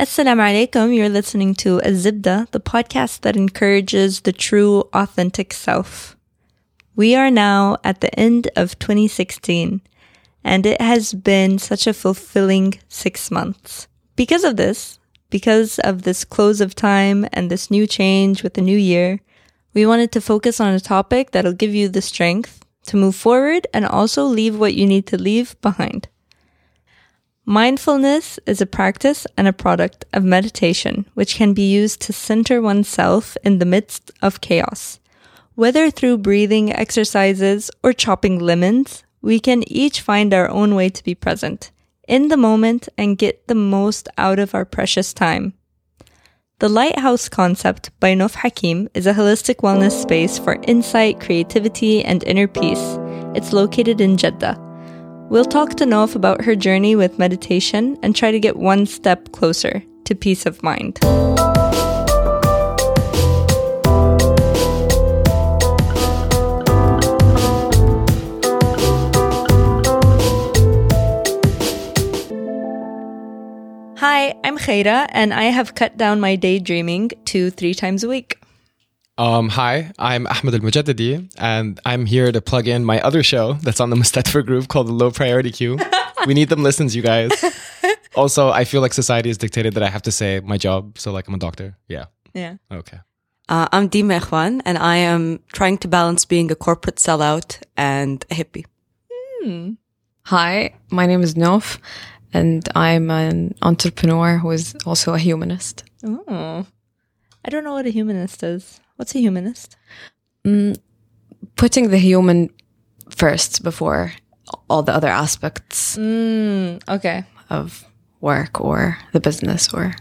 Assalamu alaikum. You're listening to Azibda, the podcast that encourages the true, authentic self. We are now at the end of 2016, and it has been such a fulfilling six months. Because of this, because of this close of time and this new change with the new year, we wanted to focus on a topic that'll give you the strength to move forward and also leave what you need to leave behind. Mindfulness is a practice and a product of meditation, which can be used to center oneself in the midst of chaos. Whether through breathing exercises or chopping lemons, we can each find our own way to be present in the moment and get the most out of our precious time. The Lighthouse concept by Nof Hakim is a holistic wellness space for insight, creativity, and inner peace. It's located in Jeddah. We'll talk to Nof about her journey with meditation and try to get one step closer to peace of mind. Hi, I'm Khaira, and I have cut down my daydreaming to three times a week. Um, hi, I'm Ahmed Al Mujaddidi, and I'm here to plug in my other show that's on the Mustadfir group called the Low Priority Queue. we need them listens, you guys. Also, I feel like society has dictated that I have to say my job, so like I'm a doctor. Yeah. Yeah. Okay. Uh, I'm Dima Ikhwan, and I am trying to balance being a corporate sellout and a hippie. Hi, my name is Nof, and I'm an entrepreneur who is also a humanist. Oh. I don't know what a humanist is. What's a humanist? Putting the human first before all the other aspects Mm, okay. of work or the business or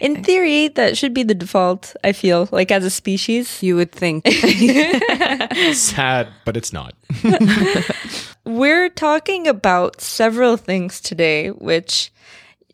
In theory, that should be the default, I feel, like as a species. You would think. Sad, but it's not. We're talking about several things today, which,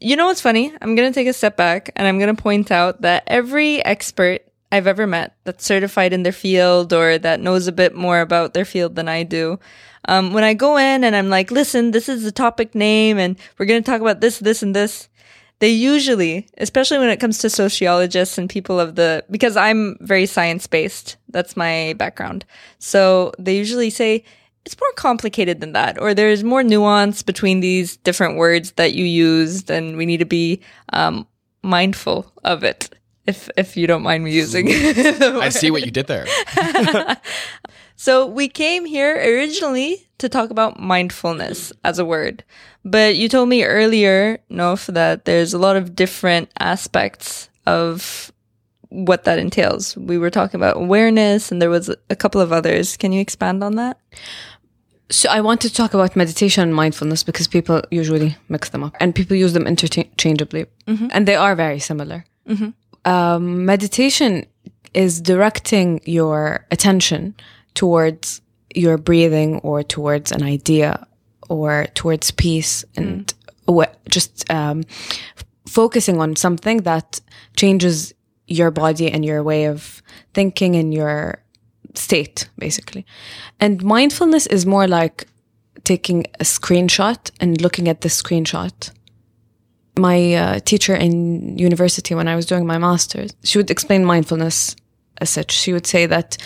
you know what's funny? I'm going to take a step back and I'm going to point out that every expert I've ever met that's certified in their field or that knows a bit more about their field than I do, um, when I go in and I'm like, listen, this is the topic name and we're going to talk about this, this, and this, they usually, especially when it comes to sociologists and people of the, because I'm very science based, that's my background. So they usually say, it's more complicated than that, or there's more nuance between these different words that you used, and we need to be um, mindful of it. If if you don't mind me using, the I see what you did there. so we came here originally to talk about mindfulness as a word. But you told me earlier, Nof, that there's a lot of different aspects of what that entails. We were talking about awareness and there was a couple of others. Can you expand on that? So I want to talk about meditation and mindfulness because people usually mix them up and people use them interchangeably, mm-hmm. and they are very similar. Mm-hmm. Um, meditation is directing your attention towards your breathing or towards an idea or towards peace and wha- just um, focusing on something that changes your body and your way of thinking and your state, basically. And mindfulness is more like taking a screenshot and looking at the screenshot. My uh, teacher in university, when I was doing my master's, she would explain mindfulness as such. She would say that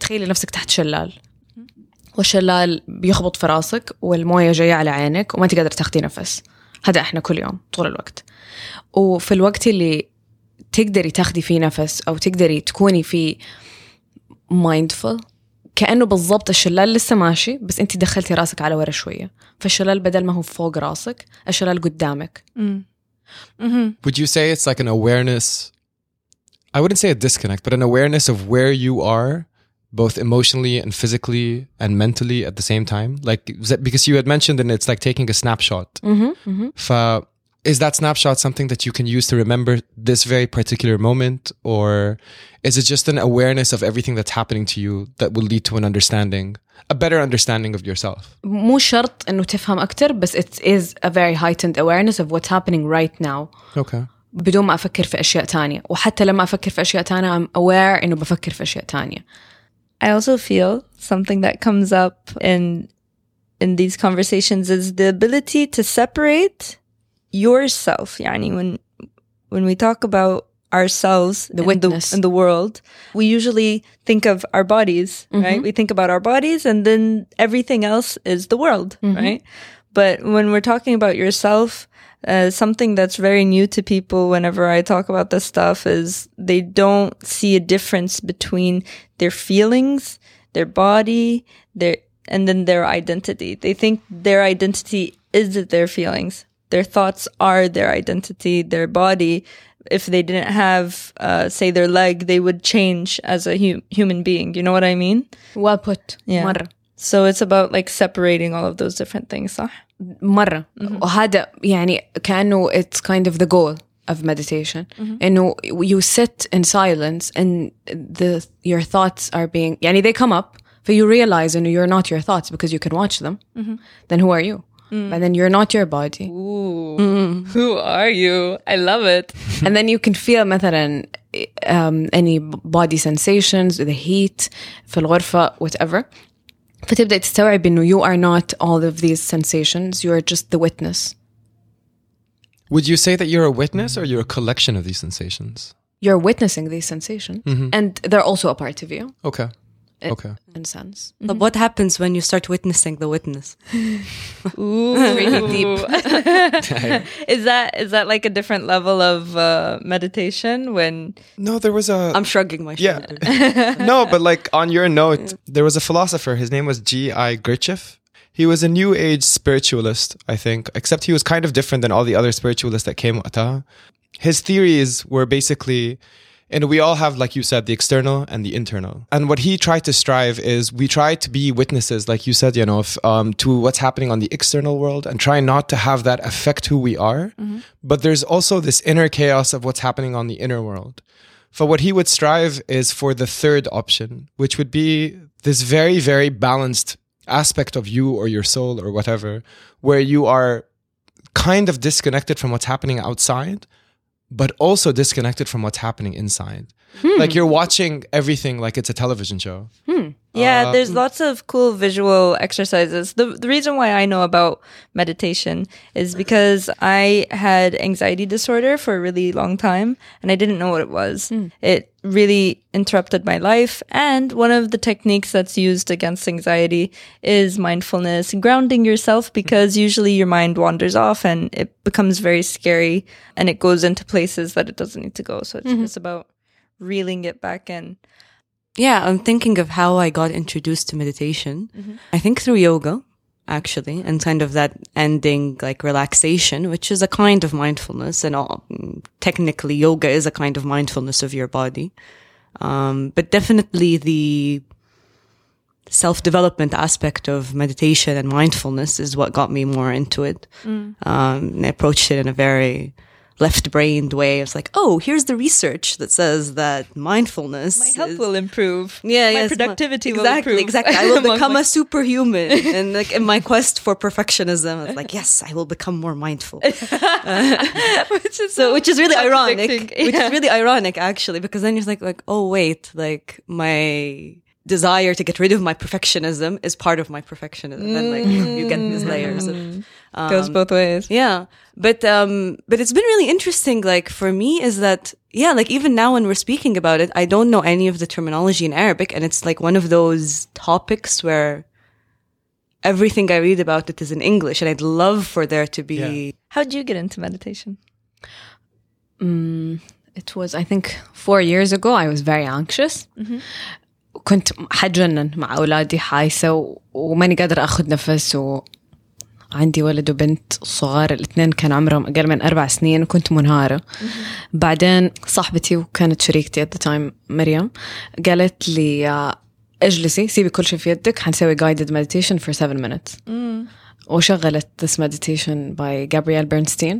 تخيلي نفسك تحت شلال. والشلال بيخبط في راسك والموية جاية على عينك وما انت قادرة تاخدي نفس. هذا إحنا كل يوم طول الوقت. وفي الوقت اللي تقدري تاخدي فيه نفس أو تقدري تكوني فيه mindful كأنه بالضبط الشلال لسه ماشي بس انت دخلتي راسك على ورا شوية فالشلال بدل ما هو فوق راسك الشلال قدامك Would you say it's like an awareness? I wouldn't say a disconnect, but an awareness of where you are, both emotionally and physically and mentally at the same time. Like is that- because you had mentioned, and it's like taking a snapshot. Fa- is that snapshot something that you can use to remember this very particular moment, or is it just an awareness of everything that's happening to you that will lead to an understanding, a better understanding of yourself? مو شرط انه تفهم اكتر بس it is a very heightened awareness of what's happening right now Okay. بدون ما افكر في اشياء تانية وحتى لما افكر في اشياء تانية I'm aware انه بفكر في اشياء تانية I also feel something that comes up in in these conversations is the ability to separate yourself. Yani when when we talk about ourselves The in witness. in the world, we usually think of our bodies, right? We think about our bodies and then everything else is the world, right? But when we're talking about yourself, uh, something that's very new to people whenever I talk about this stuff is they don't see a difference between their feelings, their body, their, and then their identity. They think their identity is their feelings. Their thoughts are their identity, their body. If they didn't have, uh, say, their leg, they would change as a hu- human being. You know what I mean? well put Yeah. مرة So it's about like separating all of those different things, صح? مرة وهذا يعني كأنه it's kind of the goal of meditation إنه you sit in silence and the your thoughts are being يعني they come up but you realize إنه you're not your thoughts because you can watch them then who are you but then you're not your body Ooh. Who are you? I love it. and then you can feel مثلا um, any body sensations the heat في الغرفة whatever فتبدأ تستوعب إنه you are not all of these sensations you are just the witness Would you say that you're a witness or you're a collection of these sensations? you're witnessing these sensations and they're also a part of you Okay. Okay. in a sense But what happens when you start witnessing the witness? Ooh. really deep. is that is that like a different level of uh, meditation when No, there was a. I'm shrugging my yeah. no, but like on your note, there was a philosopher. His name was G.I. Gurdjieff. He was a new age spiritualist, I think, except he was kind of different than all the other spiritualists that came waqtaha. His theories were basically, and we all have, like you said, the external and the internal. And what he tried to strive is we try to be witnesses, like you said, you know, if, um, to what's happening on the external world and try not to have that affect who we are. But there's also this inner chaos of what's happening on the inner world. For what he would strive is for the third option, which would be this very, very balanced aspect of you or your soul or whatever, where you are kind of disconnected from what's happening outside, but also disconnected from what's happening inside. Hmm. Like you're watching everything like it's a television show. Hmm. Yeah, Uh, there's lots of cool visual exercises. The the reason why I know about meditation is because I had anxiety disorder for a really long time and I didn't know what it was. Hmm. It really interrupted my life and one of the techniques that's used against anxiety is mindfulness, grounding yourself because usually your mind wanders off and it becomes very scary and it goes into places that it doesn't need to go. So it's mm-hmm. just about reeling it back in. Yeah, I'm thinking of how I got introduced to meditation. I think through yoga, actually, and kind of that ending like relaxation, which is a kind of mindfulness, and all, mm, technically yoga is a kind of mindfulness of your body. Um, but definitely the self-development aspect of meditation and mindfulness is what got me more into it. Um, and I approached it in a very left-brained way. It's like, oh, here's the research that says that mindfulness My health is- will improve. yeah, my yes, productivity exactly, will improve. Exactly, I will become my- a superhuman, and like in my quest for perfectionism, it's like yes, I will become more mindful. Uh, which is So, which is really ironic. contradicting. Which is really ironic, actually, because then you're like, like, oh wait, like my desire to get rid of my perfectionism is part of my perfectionism, and like you get these mm. layers of mm. goes both ways. yeah. But um but it's been really interesting like for me is that yeah, like even now when we're speaking about it, I don't know any of the terminology in Arabic and it's like one of those topics where everything I read about it is in English and I'd love for there to be Yeah. How'd you get into meditation? It was, I think, four years ago. I was very anxious. كنت حجنن مع أولادي حايسة و- وماني قادرة أخذ نفس وعندي ولد وبنت صغار الاثنين كان عمرهم أقل من أربع سنين وكنت منهارة. بعدين صاحبتي وكانت شريكتي at the time مريم قالت لي آه، اجلسي سيبي كل شيء في يدك حنسوي guided meditation for seven minutes. وشغلت this meditation by Gabrielle Bernstein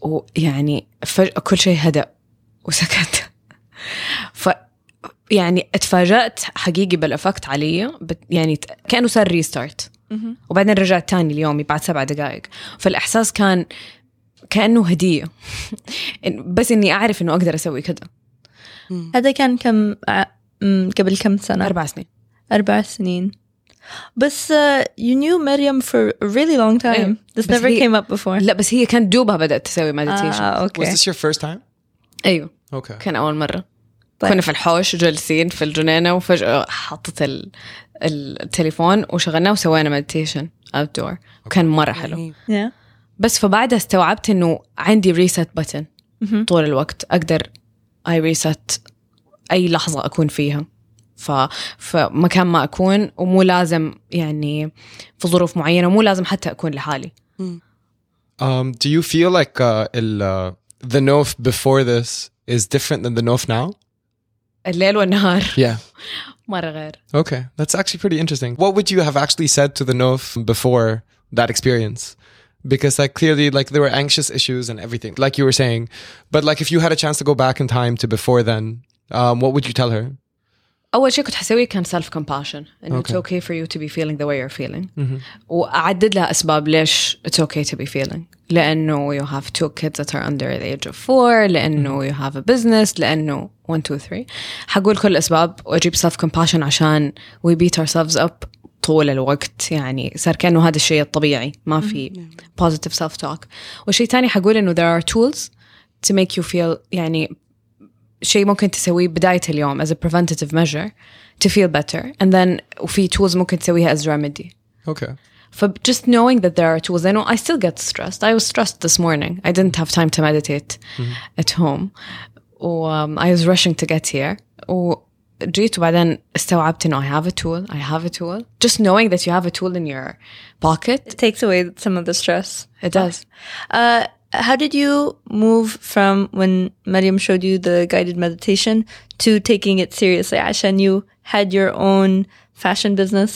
ويعني فجأة كل شيء هدأ وسكت. ف يعني اتفاجأت حقيقي بالافكت علي يعني كأنه صار ريستارت وبعدين رجعت تاني ليومي بعد سبع دقائق فالإحساس كان كأنه هدية بس إني أعرف إنه أقدر أسوي كده هذا كان كم قبل كم سنة؟ أربع سنين أربع سنين. بس uh, you knew Miriam for a really long time. إيه. This never هي- came up before. لا بس هي كانت دوبها بدأت تسوي meditation Was okay. this your first time? أيوه Okay. كان أول مرة طيب. كنا في الحوش جالسين في الجنينة وفجأة حطت ال... التليفون وشغلناه وسوينا مديتيشن اوت دور كان مرة حلو. بس فبعدها استوعبت إنه عندي ريست بتن طول الوقت. أقدر اي ريست أي لحظة أكون فيها. ف فمكان ما أكون ومو لازم يعني في ظروف معينة ومو لازم حتى أكون لحالي. Um, do you feel like uh, uh, the Nof before this is different than the Nof now? الليل والنهار Yeah. مره غير Okay. That's actually pretty interesting. What would you have actually said to the Nof before that experience? Because like clearly like there were anxious issues and everything, like you were saying. But like if you had a chance to go back in time to before then, um, what would you tell her? اول شيء كنت حسويه كان سيلف كومباشن انه Okay. it's okay for you to be feeling the way you're feeling واعدد لها اسباب ليش it's okay to be feeling لانه you have two kids that are under the age of four لانه you have a business لانه 1 2 3 حقول كل الاسباب واجيب self compassion عشان we beat ourselves up طول الوقت يعني صار كانه هذا الشيء الطبيعي ما في positive self talk والشيء الثاني حقول انه there are tools to make you feel يعني شيء ممكن تسويه بداية اليوم as a preventative measure to feel better and then وفي tools ممكن تسويها as remedy Okay. ف just knowing that there are tools I know I still get stressed I was stressed this morning I didn't have time to meditate at home و um, I was rushing to get here وجيت وبعدين استوعبت انه I have a tool I have a tool just knowing that you have a tool in your pocket It takes away some of the stress. it does Uh, how did you move from when Mariam showed you the guided meditation to taking it seriously? Ashan, you had your own fashion business.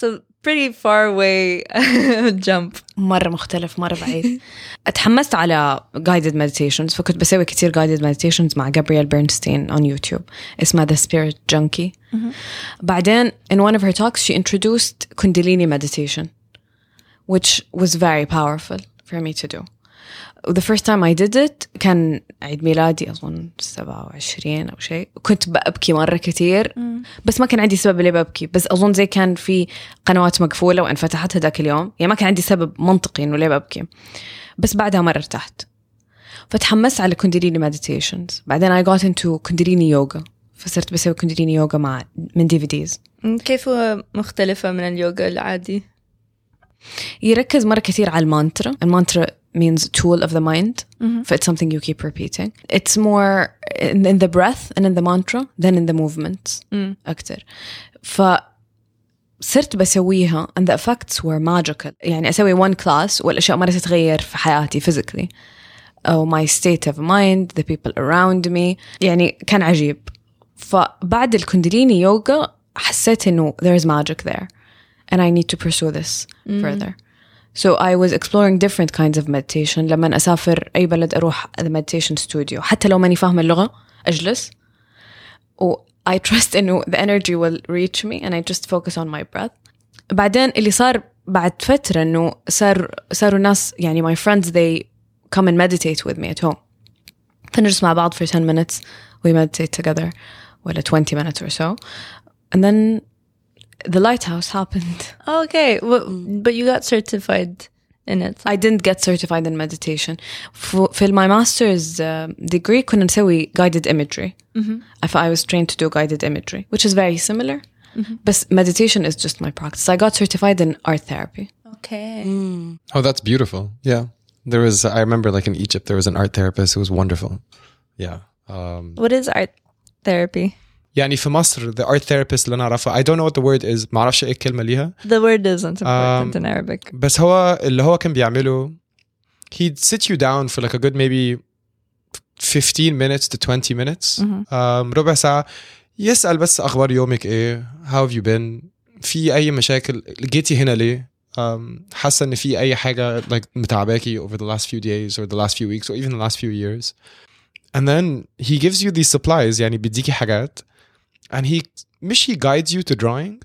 So pretty far away jump. مرة مختلف مرة بعيد اتحمست على guided meditations فكنت بسوي كتير guided meditations مع جابرييل بيرنستين on YouTube اسمها The Spirit Junkie بعدين in one of her talks she introduced Kundalini meditation which was very powerful for me to do The first time I did it كان عيد ميلادي أظن 27 أو شيء. كنت بأبكي مرة كتير. بس ما كان عندي سبب ليه ببكي بس أظن زي كان في قنوات مقفولة وانفتحت هذاك اليوم. يعني ما كان عندي سبب منطقي إنه ليه ببكي بس بعدها مرة ارتحت. فتحمست على كونداليني مديتيشنز بعدين I got into كونداليني يوغا فصرت بسوي كونداليني يوغا مع من دي في ديز كيف مختلفة من اليوغا العادي؟ يركز مرة كثير على المانترا المانترا means tool of the mind ف it's something you keep repeating it's more in, in the breath and in the mantra than in the movements أكتر ف صرت بسويها and the effects were magical يعني أسوي one class والأشياء مرة تتغير في حياتي physically أو my state of mind the people around me يعني كان عجيب فبعد الكونداليني يوغا حسيت إنه there is magic there and I need to pursue this further So I was exploring different kinds of meditation لما أسافر أي بلد أروح the meditation studio حتى لو ماني فاهمة اللغة أجلس و I trust إنه the energy will reach me and I just focus on my breath بعدين اللي صار بعد فترة إنه صار صاروا ناس يعني my friends they come and meditate with me at home فنجلس مع بعض for 10 minutes we meditate together ولا 20 minutes or so and then the lighthouse happened Okay, well, but you got certified in it. I didn't get certified in meditation. For, في my master's uh, degree كنا نسوي guided imagery. If I was trained to do guided imagery, which is very similar. But meditation is just my practice. I got certified in art therapy. Okay. Oh, that's beautiful. Yeah. There was, I remember like in Egypt, there was an art therapist who was wonderful. Yeah. Um, What is art therapy? يعني في مصر the art therapist اللي نعرفه I don't know what the word is ما أعرفش إيه الكلمة ليها The word isn't important in Arabic. بس هو اللي هو كان بيعمله he'd sit you down for like a good maybe 15 minutes to 20 minutes um, ربع ساعة يسأل بس أخبار يومك إيه how have you been في أي مشاكل جيتي هنا ليه um, حاسة إن في أي حاجة like متعباكي over the last few days or the last few weeks or even the last few years and then he gives you these supplies يعني بيديكي حاجات and he مش he guides you to drawing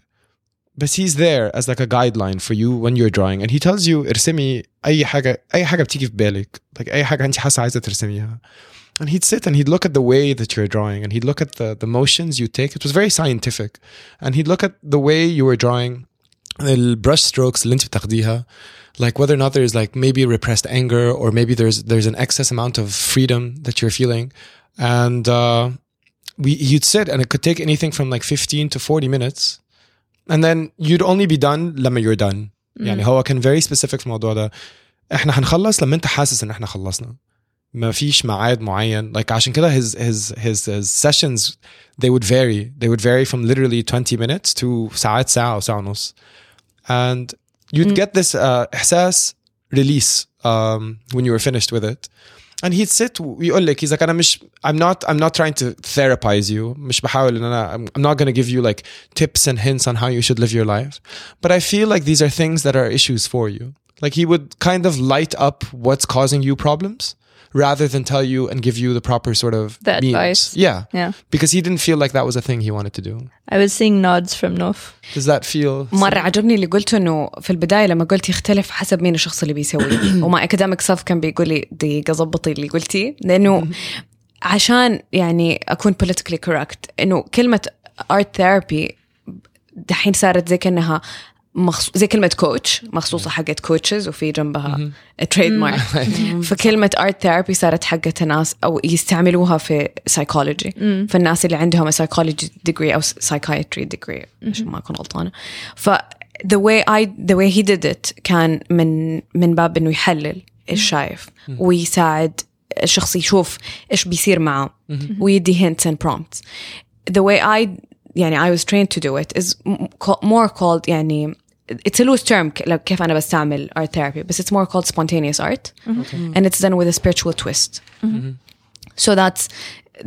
but he's there as like a guideline for you when you're drawing and he tells you ارسمي اي حاجه اي حاجه بتيجي في بالك like اي حاجه انت حاسه عايزه ترسميها and he'd sit and he'd look at the way that you're drawing and he'd look at the the motions you take it was very scientific and he'd look at the way you were drawing the brush strokes اللي انت بتاخديها like whether or not there's like maybe repressed anger or maybe there's there's an excess amount of freedom that you're feeling and uh, we you'd sit and it could take anything from like 15 to 40 minutes and then you'd only be done لما you're done يعني هو كان very specific في الموضوع ده احنا هنخلص لما انت حاسس ان احنا خلصنا ما فيش ميعاد معين like عشان كده his his his his sessions they would vary they would vary from literally 20 minutes to ساعات ساعة أو ساعة ونص and you'd get this uh, إحساس release um, when you were finished with it and he'd sit ويقول لك he's like أنا مش I'm not I'm not trying to therapize you مش بحاول إن أنا I'm, I'm not going to give you like tips and hints on how you should live your life but I feel like these are things that are issues for you like he would kind of light up what's causing you problems rather than tell you and give you the proper sort of The means. advice. Yeah. Yeah. Because he didn't feel like that was a thing he wanted to do. I was seeing nods from Nof. Does that feel مرة عجبني اللي قلته انه في البداية لما قلت يختلف حسب مين الشخص اللي بيسوي وما اكاديميك صف كان بيقول لي دقيقة ظبطي اللي قلتيه لانه عشان يعني اكون politically correct انه كلمة art therapy دحين صارت زي كانها مخصو... زي كلمة كوتش مخصوصة حقت كوتشز وفي جنبها تريد مارك فكلمة ارت ثيرابي صارت حقت ناس أو يستعملوها في سايكولوجي فالناس اللي عندهم سايكولوجي ديجري أو سايكايتري ديجري عشان ما أكون غلطانة. ف the way I the way he did it كان من من باب إنه يحلل إيش شايف ويساعد الشخص يشوف إيش بيصير معه ويدي hints and prompts. the way I يعني I was trained to do it is more called يعني it's a loose term ك- like كيف أنا بستعمل art therapy but it's more called spontaneous art and it's done with a spiritual twist so that's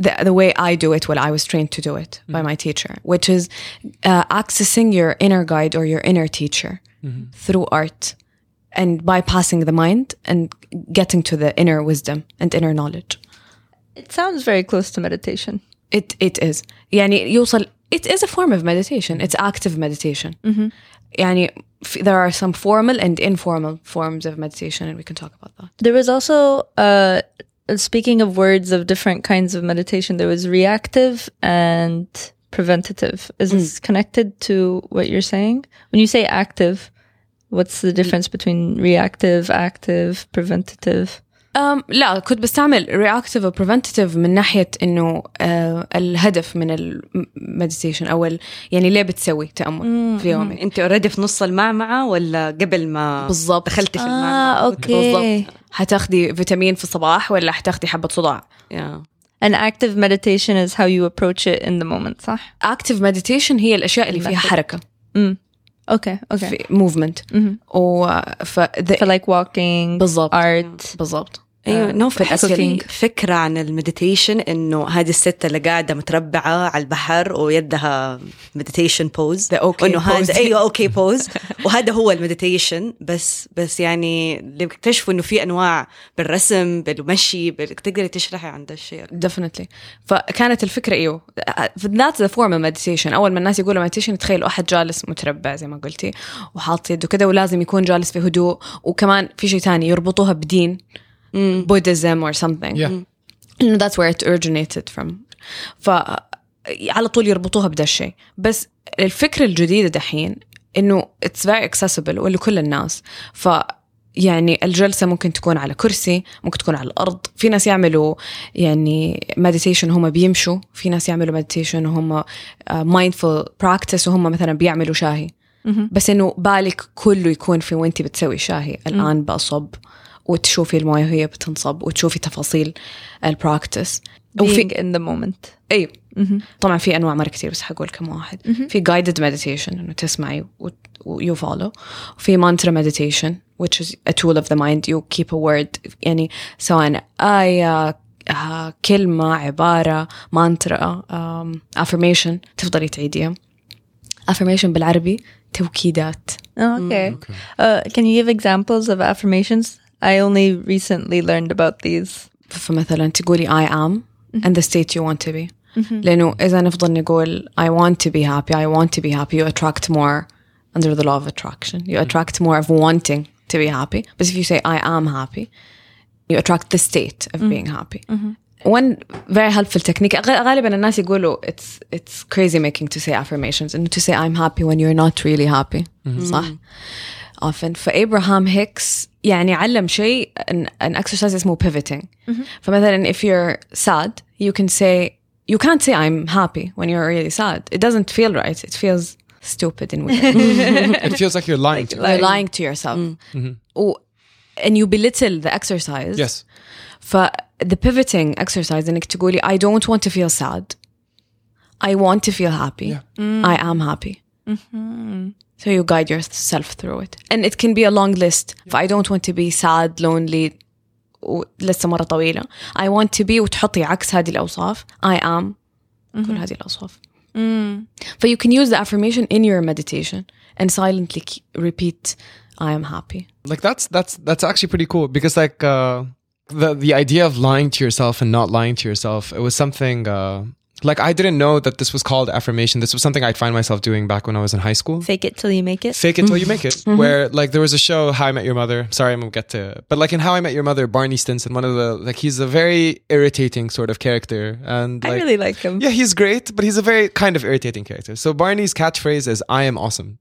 the, the way I do it, well, I was trained to do it by my teacher, which is uh, accessing your inner guide or your inner teacher through art and bypassing the mind and getting to the inner wisdom and inner knowledge. It sounds very close to meditation. It it is. يعني يوصل it is a form of meditation. It's active meditation. يعني f- there are some formal and informal forms of meditation and we can talk about that. There was also, uh, speaking of words of different kinds of meditation, there was reactive and preventative. Is this connected to what you're saying? When you say active, what's the difference between reactive, active, preventative? Um, لا كنت بستعمل reactive و preventative من ناحية إنه uh, الهدف من المديتيشن أو ال- يعني ليه بتسوي تأمل في يومك أنت اوريدي في نص المعمعة ولا قبل ما بالضبط. دخلتي في Ah, المعمعة okay. بالضبط حتاخدي فيتامين في الصباح ولا حتاخدي حبة صداع Yeah. And active meditation is how you approach it in the moment, صح? active meditation هي الأشياء اللي فيها حركة Okay, okay. في movement و ف the- For like walking, بالضبط art. بالضبط أيوه نو في بحس في. فكرة عن المديتيشن إنه هذه الست اللي قاعدة متربعة على البحر ويدها مديتيشن بوز انه هذا. أيوه أوكي بوز وهذا هو المديتيشن بس بس يعني اللي بيكتشفوا إنه في أنواع بالرسم بالمشي بال- تقدري تشرحي عن ده الشيء. Definitely. فكانت الفكرة إيوه. The form of meditation. أول ما الناس يقولوا meditation تخيلوا أحد جالس متربع زي ما قلتي وحاط يده كده ولازم يكون جالس في هدوء. وكمان في شيء تاني يربطوها بدين. Buddhism or something. Yeah. انه that's where it originated from. ف على طول يربطوها بدا الشيء. بس الفكرة الجديدة دحين إنه it's very accessible ولكل الناس. ف يعني الجلسة ممكن تكون على كرسي ممكن تكون على الأرض. في ناس يعملوا يعني meditation هم بيمشوا. في ناس يعملوا meditation وهم uh, mindful practice وهم مثلا بيعملوا شاهي. بس إنه بالك كله يكون في وانت بتسوي شاهي. الآن بصب وتشوفي المويه وهي بتنصب وتشوفي تفاصيل البراكتس Being in the moment. أيوه طبعا في انواع مره كثير بس حقول كم واحد في guided meditation انه تسمعي و you follow في mantra meditation which is a tool of the mind you keep a word يعني سواء آية آه، كلمة عبارة مانترا um, affirmation تفضلي تعيديها affirmation بالعربي توكيدات Oh, okay. Uh, can you give examples of affirmations? I only recently learned about these. فمثلا تقولي I am and the state you want to be لأنه إذا نفضل نقول I want to be happy I want to be happy you attract more under the law of attraction you attract more of wanting to be happy but if you say I am happy you attract the state of being happy one very helpful technique غ- غالبا الناس يقولوا it's it's crazy making to say affirmations and to say I'm happy when you're not really happy صح often فابراهام هيكس يعني علم شيء an, an exercise اسمه pivoting فمثلا if you're sad you can say you can't say I'm happy when you're really sad it doesn't feel right it feels stupid in weird It feels like you're lying to you're lying to yourself و- and you belittle the exercise Yes. ف the pivoting exercise انك تقولي I don't want to feel sad I want to feel happy Yeah. I am happy so you guide yourself through it and it can be a long list ف I don't want to be sad lonely ولسه مرة طويلة I want to be وتحطي عكس هذه الأوصاف I am كل هذه الأوصاف ف you can use the affirmation in your meditation and silently ke- repeat I am happy like that's that's that's actually pretty cool because like uh the the idea of lying to yourself and not lying to yourself it was something uh like I didn't know that this was called affirmation. This was something I'd find myself doing back when I was in high school. Fake it till you make it. Fake it till you mm-hmm. make it. Mm-hmm. Where like there was a show, How I Met Your Mother. Sorry, I'm gonna get to it. But like in How I Met Your Mother, Barney Stinson, one of the like he's a very irritating sort of character. And I really like him. yeah, he's great, but he's a very kind of irritating character. So Barney's catchphrase is "I am awesome,"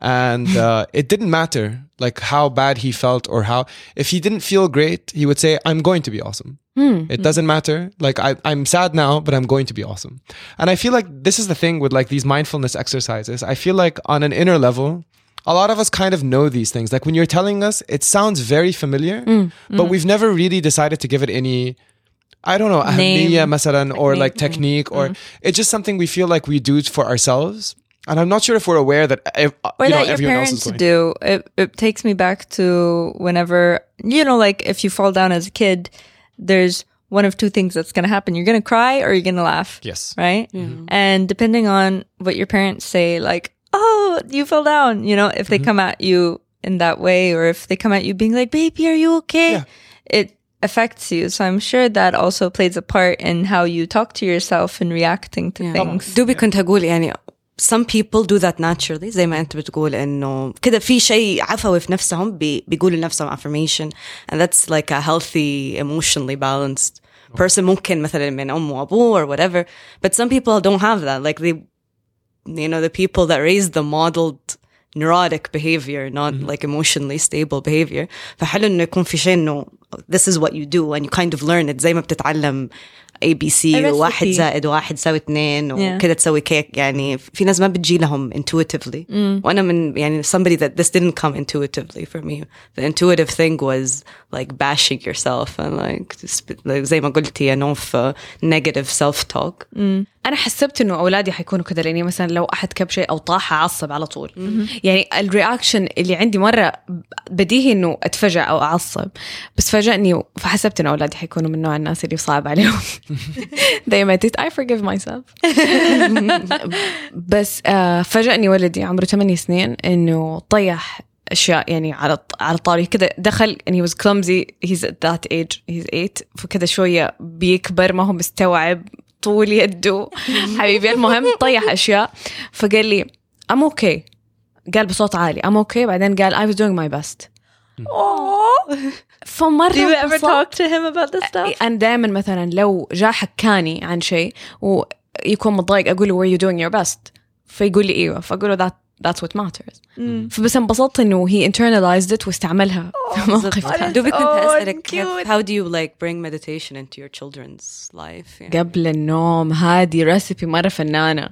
and uh, it didn't matter like how bad he felt or how if he didn't feel great he would say i'm going to be awesome. Mm. it doesn't matter. Like I, i'm sad now but i'm going to be awesome. And i feel like this is the thing with like these mindfulness exercises. I feel like on an inner level a lot of us kind of know these things. Like when you're telling us it sounds very familiar mm. but mm. we've never really decided to give it any I don't know, name, or like hmm. technique, or hmm. it's just something we feel like we do for ourselves. And I'm not sure if we're aware that ev- or you know, that your everyone else is parents going. do. It, it takes me back to whenever, you know, like if you fall down as a kid, there's one of two things that's going to happen. You're going to cry or you're going to laugh. Yes. Right. And depending on what your parents say, like, oh, you fell down, you know, if they come at you in that way or if they come at you being like, baby, are you okay? Yeah. It affects you. So I'm sure that also plays a part in how you talk to yourself and reacting to things. دوبي كنت هقول يعني some people do that naturally زي ما انت بتقول انه كده في شيء عفوي في نفسهم بي بيقولوا لنفسهم affirmation and that's like a healthy emotionally balanced person ممكن مثلا من امه وابوه or whatever but some people don't have that like they you know the people that raised the modeled neurotic behavior not like emotionally stable behavior فحلو انه يكون في شيء انه this is what you do and you kind of learn it زي ما بتتعلم اي بي سي A recipe. واحد زائد واحد يساوي اثنين Yeah. وكده تسوي كيك يعني في ناس ما بتجي لهم intuitively وانا من يعني somebody that this didn't come intuitively for me the intuitive thing was like bashing yourself and like, just, like زي ما قلتي enough uh, negative self talk أنا حسبت إنه أولادي حيكونوا كذا لأني مثلا لو أحد كب شيء أو طاح أعصب على طول. يعني الرياكشن اللي عندي مرة بديهي إنه اتفجع أو أعصب. بس فاجأني فحسبت إنه أولادي حيكونوا من نوع الناس اللي صعب عليهم. دايما تيت I forgive myself. بس آه فاجأني ولدي عمره 8 سنين إنه طيح أشياء يعني على على الطاري كذا دخل and he was clumsy. He's at that age. He's 8 فكذا شوية بيكبر ما هو مستوعب. طول يده حبيبي المهم طيح اشياء فقال لي I'm okay قال بصوت عالي I'm okay بعدين قال I was doing my best فمرة Do you ever talk to him about this stuff? أنا دائما مثلا لو جاء حكاني عن شيء ويكون متضايق أقول له were you doing your best فيقول لي أيوه فأقول له that that's what matters فبس انبسطت إنه he internalized it واستعملها في موقف ثاني. دوبي كنت Oh, اسالك cute. كيف- how do you like bring meditation into your children's life يعني قبل النوم هذه ريسبي مرة فنانة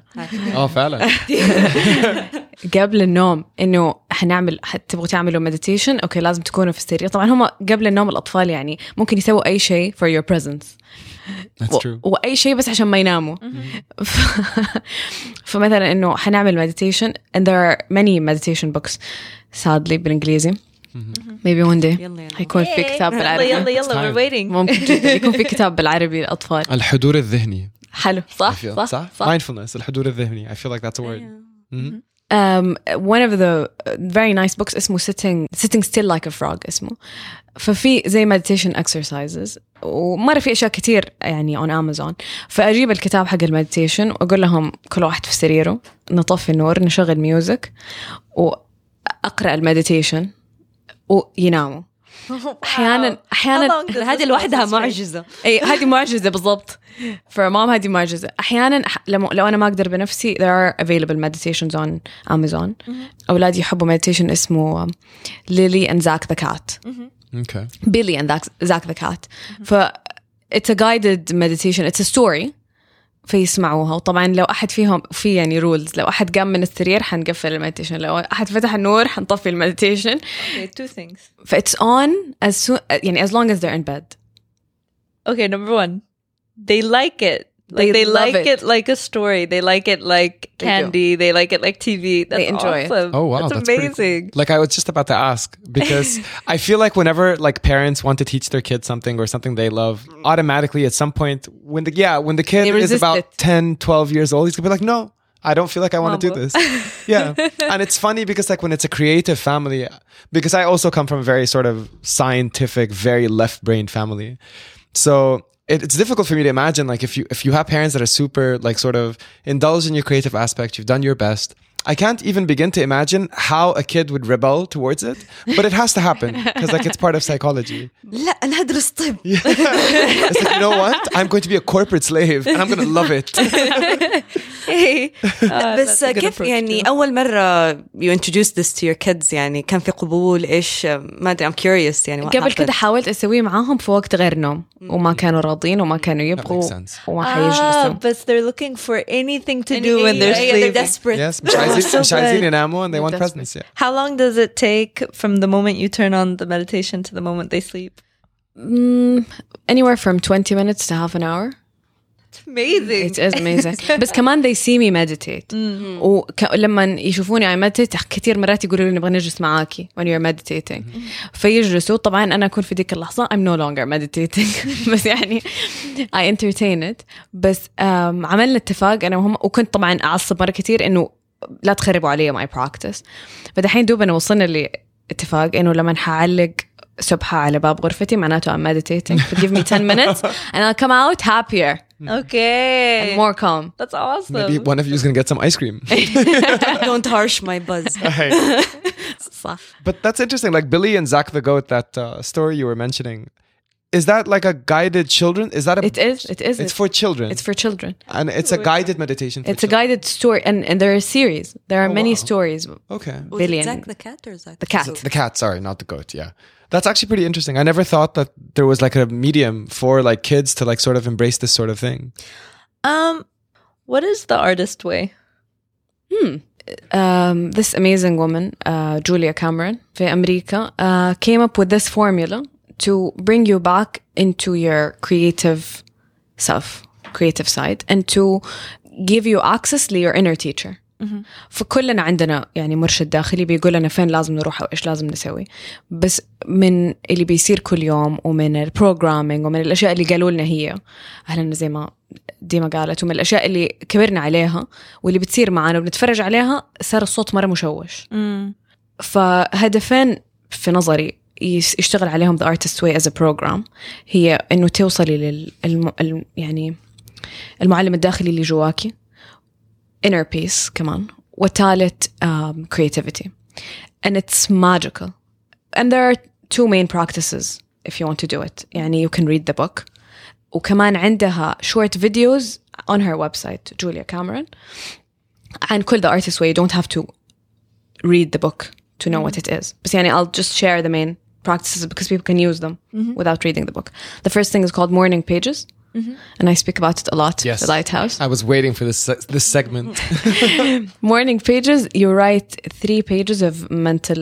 Oh, فعلا. قبل النوم انه حنعمل تبغوا تعملوا مديتيشن اوكي لازم تكونوا في السرير طبعا هم قبل النوم الاطفال يعني ممكن يسووا اي شيء for your presence That's و- true. واي شيء بس عشان ما يناموا ف... فمثلا انه حنعمل meditation and there are many meditation books sadly بالانجليزي maybe one day يلا يلا. حيكون في كتاب بالعربي يلا يلا we're waiting. ممكن جدا يكون في كتاب بالعربي للاطفال الحضور الذهني. حلو صح. صح صح؟ صح Mindfulness. الحضور الذهني. I feel like that's a word. Mhm. um, one of the very nice books اسمه sitting sitting still like a frog اسمه ففي زي meditation exercises ومرة في أشياء كتير يعني on Amazon. فأجيب الكتاب حق المديتيشن وأقول لهم كل واحد في سريره نطفي النور نشغل ميوزك وأقرأ المديتيشن ويناموا أحيانا أحيانا هذه لوحدها? معجزة. اي هذه معجزة بالضبط. Mom هذه معجزة. أحيانا لما لو أنا ما أقدر بنفسي there are available meditations on Amazon. أولادي يحبوا meditation اسمه Lily and Zach the cat. Okay. Billy and Zach- Zach the cat ف it's a guided meditation it's a story فيسمعوها وطبعا لو احد فيهم في يعني رولز لو احد قام من السرير حنقفل المديتيشن لو احد فتح النور حنطفي المديتيشن Okay, two things. فإتس on as soon يعني as long as they're in bed Okay, number one, they like it. Like They they, like it. it. like a story. They like it like candy. They like it like TV. That's They enjoy it. Oh wow, that's, that's, pretty cool. amazing. Like I was just about to ask because I feel like whenever like parents want to teach their kids something or something they love, automatically at some point when the yeah when the kid is about it. 10, 12 years old, he's gonna be like, no, I don't feel like I want to do this. Yeah, and it's funny because like when it's a creative family, because I also come from a very sort of scientific, very left-brained family, so. It, it's difficult for me to imagine like if you if you have parents that are super like sort of indulge in your creative aspect you've done your best I can't even begin to imagine how a kid would rebel towards it, but it has to happen because like it's part of psychology. لا أنا أدرس طب It's like you know what? I'm going to be a corporate slave and I'm going to love it. Hey, uh, بس that's a good كيف approach يعني too. أول مرة you introduce this to your kids يعني كان في قبول إيش ما أدري I'm curious يعني what قبل كده happened? حاولت اسويه معاهم في وقت غير نوم وما كانوا راضين وما كانوا يبغوا makes sense. وما Ah, حيجلسوا but they're looking for anything to do when they're yeah, they're sleeping. desperate Yes, مش عايزين so مش عايزين good. يناموا and they want desperate. presents. Yeah. How long does it take from the moment you turn on the meditation to the moment they sleep? Mm, anywhere from 20 minutes to half an hour It's amazing. it is amazing بس كمان they see me meditate ولما يشوفوني I meditate كثير مرات يقولوا لي نبغى نجلس معاكي when you're meditating فيجلسوا طبعا أنا أكون في ذيك اللحظة I'm no longer meditating بس يعني I entertain it بس um, عملنا اتفاق أنا وهم وكنت طبعا أعصب مرة كثير إنه لا تخربوا علي my practice فدحين دوبنا وصلنا لاتفاق إنه لما حعلق سبحة على باب غرفتي معناته I'm meditating but give me 10 minutes and I'll come out happier okay. and more calm That's awesome. Maybe one of you is going to get some ice cream. don't harsh my buzz صح But that's interesting. Like Billy and Zach the goat, that uh, story you were mentioning. Is that like a guided children? Is that a? It is. It is. It's for children. It's for children. and it's a guided meditation. For It's a children. guided story, and, and there are series. There are Oh, many wow. stories. Okay. Was Billy it and- Zack the cat or Zack The cat. The cat, sorry, not the goat. Yeah. That's actually pretty interesting. I never thought that there was like a medium for like kids to like sort of embrace this sort of thing. Um, what is the artist way? Um, this amazing woman, uh, Julia Cameron, في أمريكا, uh, came up with this formula to bring you back into your creative self, creative side, and to give you access to your inner teacher. فكلنا عندنا يعني مرشد داخلي بيقول لنا فين لازم نروح أو إيش لازم نسوي. بس من اللي بيصير كل يوم ومن البروجرامينج ومن الأشياء اللي قالوا لنا هي أهلا زي ما ديما قالت ومن الأشياء اللي كبرنا عليها واللي بتصير معنا وبنتفرج عليها صار الصوت مرة مشوش. فهدفين في نظري يشتغل عليهم The Artist Way as a program هي انه توصلي لل الم... الم... يعني المعلم الداخلي اللي جواكي inner peace كمان والثالث um, creativity and it's magical and there are two main practices if you want to do it يعني you can read the book وكمان عندها short videos on her website Julia Cameron عن كل the artist way you don't have to read the book to know what it is بس يعني I'll just share the main practices because people can use them without reading the book the first thing is called morning pages and I speak about it a lot Yes. the lighthouse I was waiting for this se- this segment. morning pages you write three pages of mental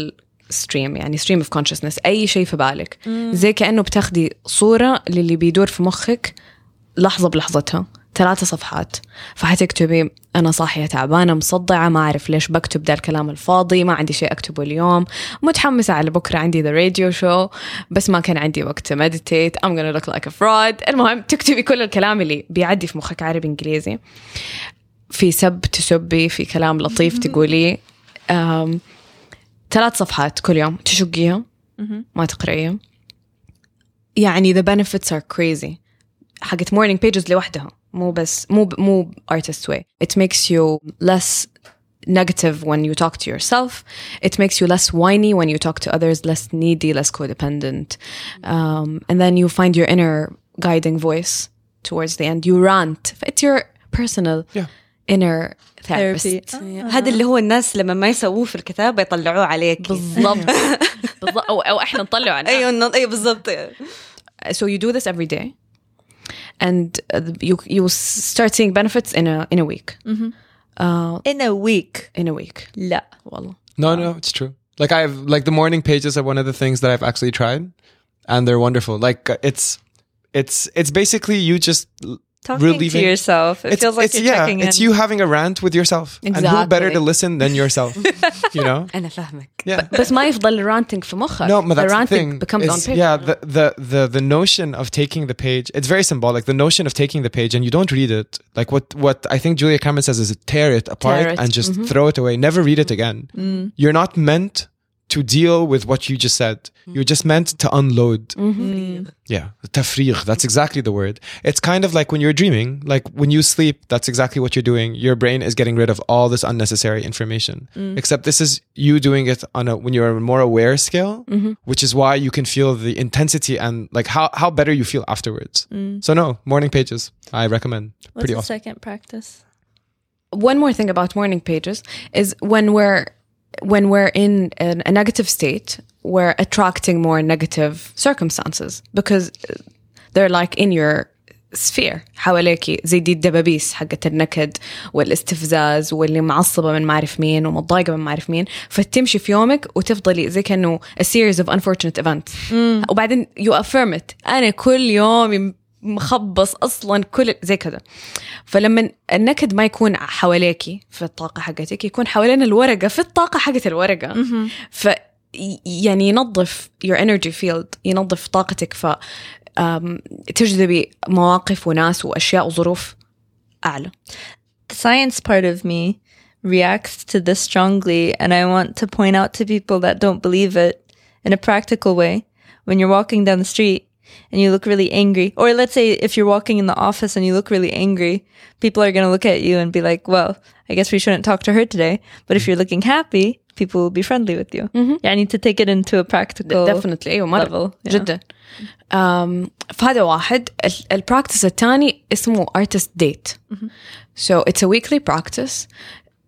stream يعني stream of consciousness أي شيء في بالك زي كأنه بتاخدي صورة للي بيدور في مخك لحظة بلحظتها ثلاثة صفحات. فحتكتبي أنا صاحية تعبانة مصدعة ما أعرف ليش بكتب ده الكلام الفاضي ما عندي شيء أكتبه اليوم متحمسة على بكرة عندي the radio show بس ما كان عندي وقت meditate I'm gonna look like a fraud. المهم تكتبي كل الكلام اللي بيعدي في مخك عربي إنجليزي. في سب تسبي في كلام لطيف تقوليه أم، ثلاث صفحات كل يوم. تشقيها. ما تقرأيها. يعني the benefits are crazy. حقت morning pages لوحدها. مو بس مو مو artist way it makes you less negative when you talk to yourself. It makes you less whiny when you talk to others, less needy, less codependent. Um, and then you find your inner guiding voice towards the end. You rant. It's your personal Yeah. inner therapist. Therapy. هذا اللي هو الناس لما ما يسووه في الكتابة يطلعوه عليك بالضبط بالضبط أو, أو إحنا نطلع على ايوه النط- ايوه بالضبط so you do this every day and uh, you you start seeing benefits in a in a week uh, In a week. in a week لا. والله No, no, it's true. Like I've like the morning pages are one of the things that I've actually tried, and they're wonderful. Like uh, it's it's it's basically you just l- Talking relieving to yourself. It it's, feels like it's you're yeah, checking it's in. you having a rant with yourself, and who better to Exactly. listen than yourself? you know? انا فاهمك Yeah. بس ما يفضل ranting في مخك No, but the that's the ranting thing. becomes on is- paper Yeah, the, the the the notion of taking the page, it's very symbolic. The notion of taking the page and you don't read it. Like what what I think Julia Cameron says is tear it apart Tear it. and just throw it away. Never read it again. You're not meant to deal with what you just said. You're just meant to unload. Mm-hmm. Mm-hmm. Yeah, tafrigh. That's exactly the word. It's kind of like when you're dreaming, like when you sleep, that's exactly what you're doing. Your brain is getting rid of all this unnecessary information. Mm. Except this is you doing it on a when you're on a more aware scale, mm-hmm. which is why you can feel the intensity and like how how better you feel afterwards. Mm. So no, morning pages. I recommend. What's Pretty the awesome. second practice? one more thing about morning pages is when we're when we're in an, a negative state we're attracting more negative circumstances because they're like in your sphere حواليكي زي دي الدبابيس حقت النكد والاستفزاز واللي معصبة من ما أعرف مين ومتضايقة من ما أعرف مين فتمشي في يومك وتفضلي زي كأنه a series of unfortunate events وبعدين you affirm it أنا كل يوم مخبص أصلا كل زي كذا فلما النكد ما يكون حواليكي في الطاقه حقتك يكون حوالين الورقه في الطاقه حقت الورقه ف يعني ينظف your energy field ينظف طاقتك ف تجذبي مواقف وناس واشياء وظروف اعلى The science part of me reacts to this strongly, and I want to point out to people that don't believe it in a practical way. When you're walking down the street and you look really angry, or let's say if you're walking in the office and you look really angry, people are going to look at you and be like, well, I guess we shouldn't talk to her today. But if you're looking happy, people will be friendly with you. Yeah, I need to take it into a practical definitely ايوه مره level. yeah. جدا um, فهذا واحد ال- البراكتس الثاني اسمه artist date so it's a weekly practice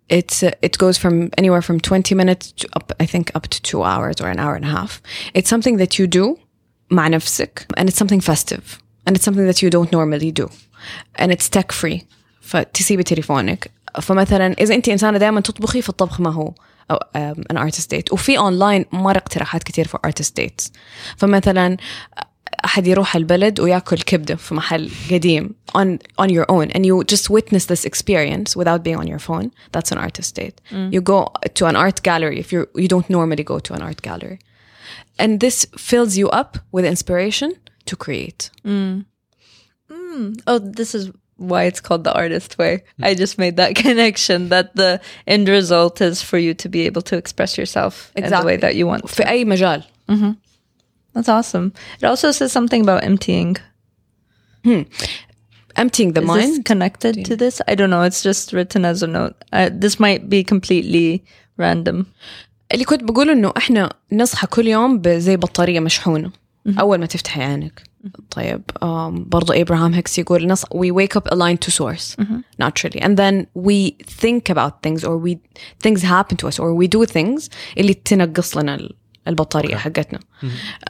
it's uh, it goes from anywhere from 20 minutes to up I think up to two hours or an hour and a half it's something that you do مع نفسك and it's something festive and it's something that you don't normally do and it's tech free فتسيبي تليفونك فمثلا اذا انت انسانه دائما تطبخي فالطبخ ما هو أو um, an artist date وفي اونلاين مره اقتراحات كثير for artist dates فمثلا احد يروح البلد وياكل كبده في محل قديم on on your own and you just witness this experience without being on your phone that's an artist date you go to an art gallery if you you don't normally go to an art gallery and this fills you up with inspiration to create Oh, this is why it's called the artist way. I just made that connection that the end result is for you to be able to express yourself in the way that you want. في اي مجال That's awesome. It also says something about emptying. emptying the Is mind this connected to this? I don't know. It's just written as a note. Uh, this might be completely random. اللي كنت بقول انه إحنا نصحى كل يوم زي بطاريه مشحونه اول ما تفتحي عينك طيب um, برضو ابراهام هيكس يقول نص we wake up aligned to source naturally and then we think about things or we things happen to us or we do things اللي تنقص لنا ال- البطارية حقتنا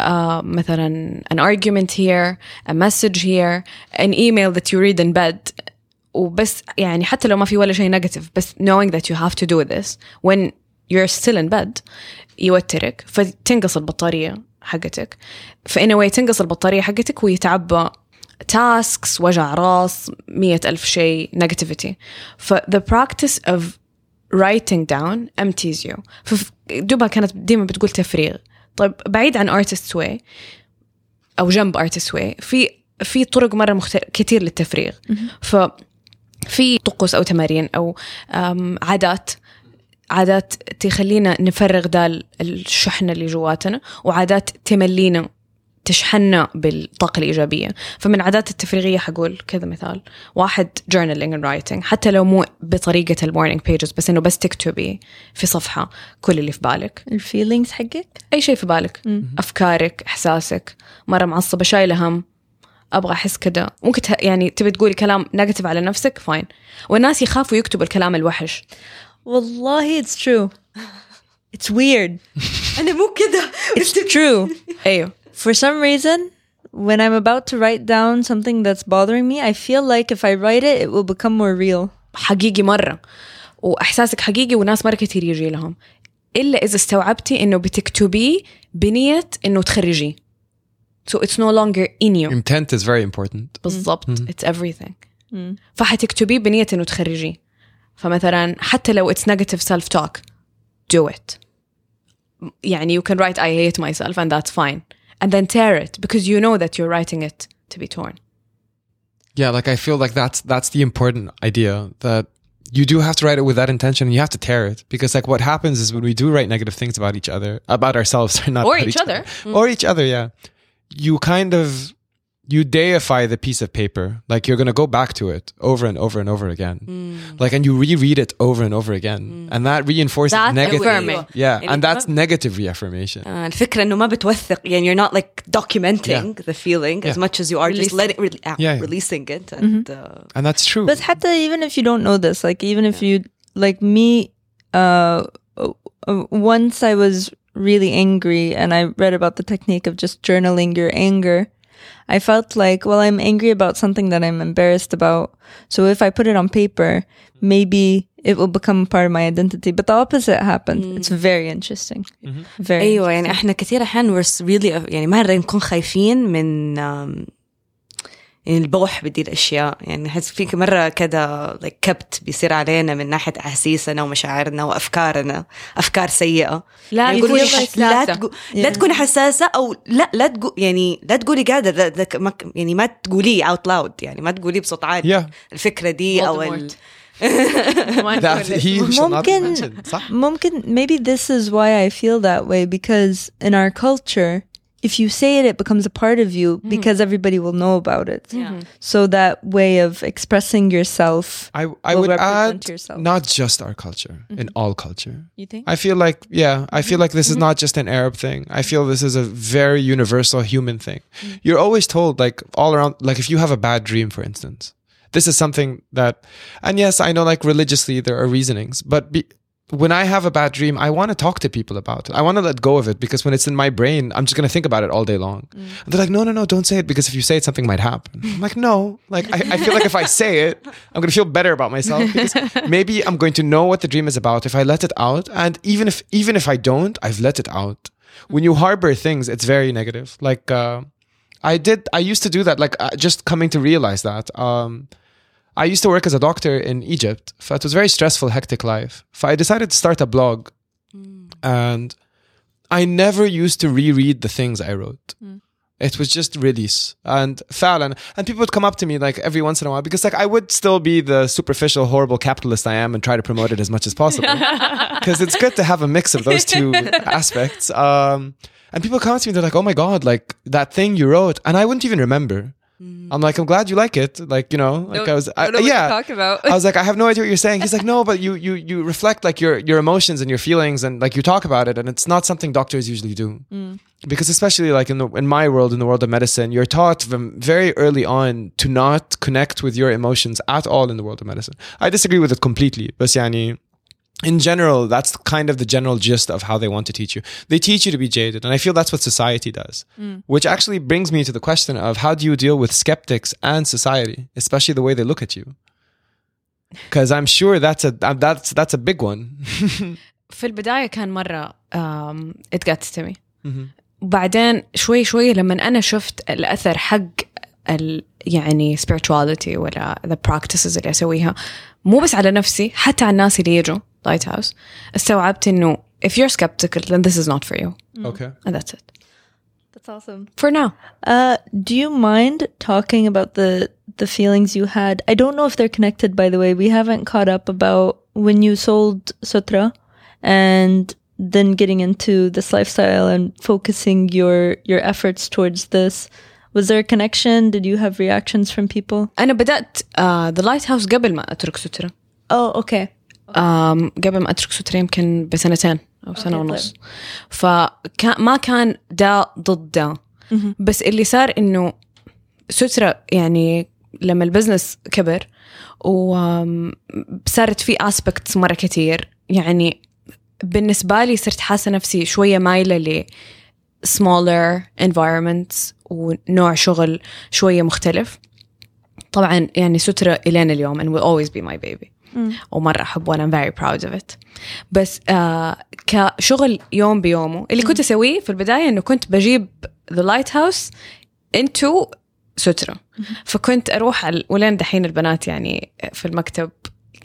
uh, مثلا an argument here a message here an email that you read in bed وبس يعني حتى لو ما في ولا شيء negative بس knowing that you have to do this when you're still in bed يوترك فتنقص البطارية حقتك. فإن way تنقص البطارية حقتك ويتعبى tasks وجع راس مية ألف شيء negativity. ف the practice of writing down empties you. فدوبها كانت ديما بتقول تفريغ. طيب بعيد عن artist way أو جنب artist way في في طرق مرة مختلفة كثير للتفريغ. ففي طقوس أو تمارين أم، عادات عادات تخلينا نفرغ ده الشحنة اللي جواتنا وعادات تملينا تشحننا بالطاقة الإيجابية. فمن عادات التفريغية حقول كذا مثال. واحد journaling and writing. حتى لو مو بطريقة المورنينج بيجز بس إنه بس تكتبي في صفحة كل اللي في بالك. الفيلينجز حقك؟ أي شيء في بالك. أفكارك إحساسك. مرة معصبة شايلة هم. أبغى أحس كده ممكن يعني تبي تقولي كلام نيجاتيف على نفسك فاين والناس يخافوا يكتبوا الكلام الوحش. والله it's true it's weird انا مو كده it's true أيوه for some reason when I'm about to write down something that's bothering me I feel like if I write it it will become more real حقيقي مرة وإحساسك حقيقي وناس مرة كثير يجي لهم إلا إذا استوعبتي إنه بتكتبيه بنية إنه تخرجيه so it's no longer in you Intent is very important. بالضبط it's everything فحتكتبيه بنية إنه تخرجيه فمثلا حتى لو it's negative self talk do it يعني you can write I hate myself and that's fine and then tear it because you know that you're writing it to be torn Yeah, like I feel like that's that's the important idea that you do have to write it with that intention and you have to tear it because like what happens is when we do write negative things about each other about ourselves or not Or about each other. or each other yeah you kind of you deify the piece of paper like you're going to go back to it over and over and over again like and you reread it over and over again and that reinforces That's negative affirming. yeah يعني and that's ما- negative reaffirmation آه، الفكرة انه ما بتوثق يعني you're not like documenting the feeling as Yeah. much as you are just Releasing. letting re- ah, Yeah, yeah. releasing it and uh, and that's true But حتى even if you don't know this, like even if you like me, uh, uh, once I was really angry and I read about the technique of just journaling your anger. I felt like, well, I'm angry about something that I'm embarrassed about. So if I put it on paper, maybe it will become part of my identity. But the opposite happened. It's very interesting. Very. ايوه يعني احنا كثير احيان we're really يعني مرة نكون خايفين من um, يعني البوح بدي الأشياء. يعني حس فيك مرة like كبت بيصير علينا من ناحية أحاسيسنا ومشاعرنا وأفكارنا. أفكار سيئة. لا يعني يقولوا لا حساسة. تقو... لا تكوني حساسة أو لا لا تقو... يعني لا تقولي قاعدة ده ده ما... ك- يعني ما تقوليه اوت لاود يعني ما تقوليه بصوت عالي. Yeah. الفكرة دي أو ال... that he ممكن صح. ممكن maybe this is why I feel that way because in our culture if you say it it becomes a part of you mm-hmm. because everybody will know about it Yeah. Mm-hmm. so that way of expressing yourself I, I will would represent add yourself. not just our culture, in mm-hmm. all culture. you think I feel like, yeah, I feel like this is not just an Arab thing. I feel this is a very universal human thing. You're always told, like, all around, like, if you have a bad dream, for instance, this is something that, and yes, I know, like, religiously there are reasonings, but be, when I have a bad dream, I want to talk to people about it. I want to let go of it because when it's in my brain, I'm just going to think about it all day long. And they're like, no, no, no, don't say it because if you say it, something might happen. I'm like, no. Like, I, I feel like if I say it, I'm going to feel better about myself because maybe I'm going to know what the dream is about if I let it out. And even if, even if I don't, I've let it out. When you harbor things, it's very negative. Like, uh, I did, I used to do that, like, uh, just coming to realize that. Um, I used to work as a doctor in Egypt. So it was a very stressful, hectic life. So I decided to start a blog. And I never used to reread the things I wrote. It was just release and Fallon. And people would come up to me like every once in a while because like I would still be the superficial, horrible capitalist I am and try to promote it as much as possible. Because it's good to have a mix of those two aspects. Um, and people come up to me, they're like, oh my God, like that thing you wrote. And I wouldn't even remember. Mm. I'm like, I'm glad you like it. Like, you know, like I was, I, yeah. talk about I was like, I have no idea what you're saying. He's like, no, but you you you reflect like your your emotions and your feelings, and like you talk about it, and it's not something doctors usually do, mm. because especially like in the in my world, in the world of medicine, you're taught from very early on to not connect with your emotions at all in the world of medicine. I disagree with it completely, but yani, in general, that's kind of the general gist of how they want to teach you. They teach you to be jaded, and I feel that's what society does. Which actually brings me to the question of how do you deal with skeptics and society, especially the way they look at you? Because I'm sure that's a uh, that's that's a big one. في البداية كان مرة um, it gets to me وبعدين شوي شوي لما أنا شفت الأثر حق ال يعني spirituality ولا the practices اللي أسويها مو بس على نفسي حتى على الناس اللي يجوا Lighthouse استوعبت إنه if you're skeptical then this is not for you Okay. and that's it that's awesome for now Uh, do you mind talking about the the feelings you had? I don't know if they're connected. By the way, we haven't caught up about when you sold Sutra, and then getting into this lifestyle and focusing your your efforts towards this. Was there a connection? Did you have reactions from people? أنا بدأت uh, the lighthouse قبل ما أترك سترة Oh, okay. قبل ما أترك سترة يمكن بسنتين أو سنة ونص. فما كان دا ضد دا. بس اللي صار إنه سترة يعني لما البزنس كبر وصارت في اسبكتس مرة كتير. يعني بالنسبة لي صرت حاسة نفسي شوية مايلة ل smaller environments ونوع شغل شوية مختلف. طبعا يعني سترة الين اليوم and will always be my baby. ومره احب وأنا very proud of it بس آه كشغل يوم بيومه اللي كنت اسويه في البدايه انه كنت بجيب the lighthouse into سترة فكنت أروح ولين دحين البنات يعني في المكتب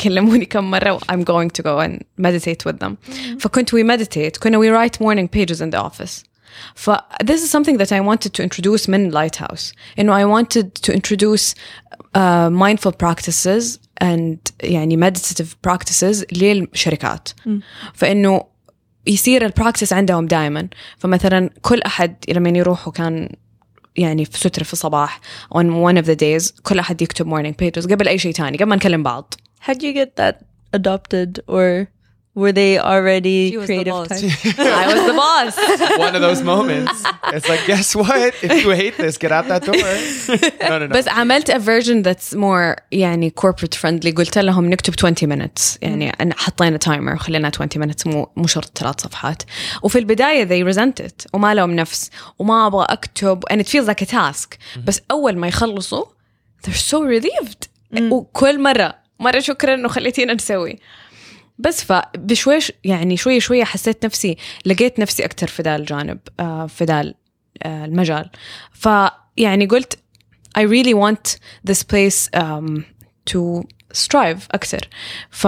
كلموني كم مرة I'm going to go and meditate with them فكنت we meditate كنا we write morning pages in the office ف this is something that I wanted to introduce من Lighthouse إنه I wanted to introduce uh, mindful practices and يعني meditative practices للشركات فإنه يصير البراكتس عندهم دائما فمثلا كل أحد لما يروحوا كان يعني في سترة في الصباح on one of the days كل أحد يكتب morning pages قبل أي شيء تاني قبل ما نكلم بعض How'd you get that adopted or were they already She was the creative boss. type? I was the boss One of those moments. It's like, guess what? If you hate this, get out that door. No, no, no. بس عملت a version that's more يعني corporate friendly قلت لهم نكتب 20 minutes يعني أنا حطينا تايمر خلينا 20 minutes مو مو شرط ثلاث صفحات وفي البداية they resent it وما لهم نفس وما أبغى أكتب and it feels like a task بس أول ما يخلصوا they're so relieved وكل مرة مرة شكرا إنه خليتينا نسوي بس فبشويش يعني شوية شوية حسيت نفسي لقيت نفسي أكتر في ذا الجانب آه، في ذا آه، المجال. فيعني قلت I really want this place um, to strive أكتر. ف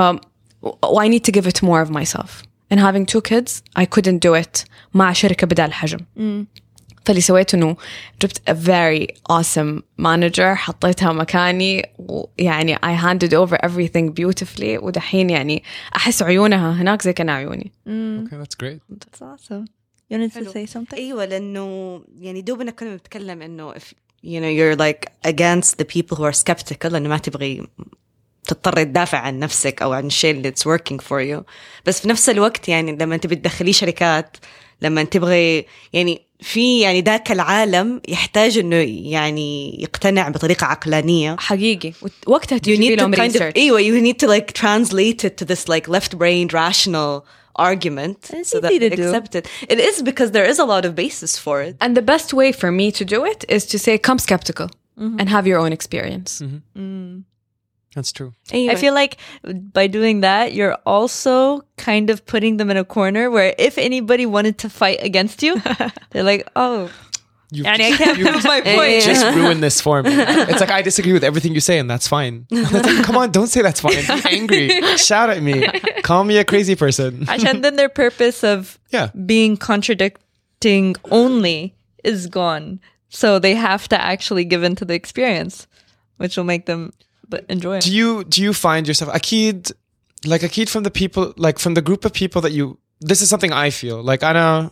I need to give it more of myself. And having two kids I couldn't do it مع شركة بدال الحجم فاللي سويته إنه جبت a very awesome manager حطيتها مكاني ويعني I handed over everything beautifully ودحين يعني أحس عيونها هناك زي كان عيوني okay, that's great. That's awesome. You wanted to say something? أيوه لأنه يعني دوبنا كنا بنتكلم إنه if you know you're like against the people who are skeptical لأنه ما تبغي تضطر تدافع عن نفسك أو عن الشيء اللي it's working for you بس في نفس الوقت يعني لما تبي تدخليه شركات لما تبغي يعني في يعني ذاك العالم يحتاج انه يعني يقتنع بطريقه عقلانيه حقيقي وقتها you تجيبي need to لهم kind of ريسيرش ايوه you need to like translate it to this like left brained rational argument It's so that easy to they do. accept it it is because there is a lot of basis for it And the best way for me to do it is to say come skeptical and have your own experience. That's true. I feel like by doing that, you're also kind of putting them in a corner where if anybody wanted to fight against you, they're like, oh, You've and I can't prove my point. just ruined this for me. It's like I disagree with everything you say, and that's fine. Like, come on, don't say that's fine. Be angry. Shout at me. Call me a crazy person. and then their purpose of Yeah. being contradicting only is gone. So they have to actually give into the experience, which will make them but enjoy it. Do you do you find yourself Akid like Akid from the people like from the group of people that you this is something I feel like I know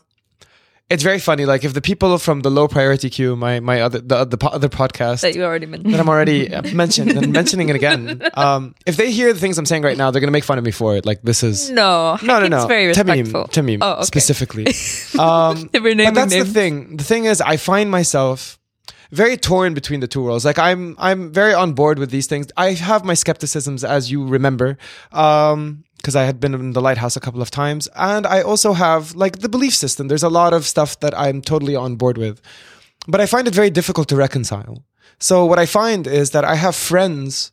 it's very funny like if the people from the low priority queue my my other the, the other podcast that you already mentioned. that I'm already uh, mentioned and mentioning it again um if they hear the things I'm saying right now they're gonna make fun of me for it like this is No, no no no It's very respectful. Tamim Tamim Oh, okay. specifically um If we're naming but that's names. the thing. The thing is, I find myself very torn between the two worlds. Like I'm, I'm very on board with these things. I have my skepticisms, as you remember, um, because I had been in the lighthouse a couple of times, and I also have like the belief system. There's a lot of stuff that I'm totally on board with, but I find it very difficult to reconcile. So what I find is that I have friends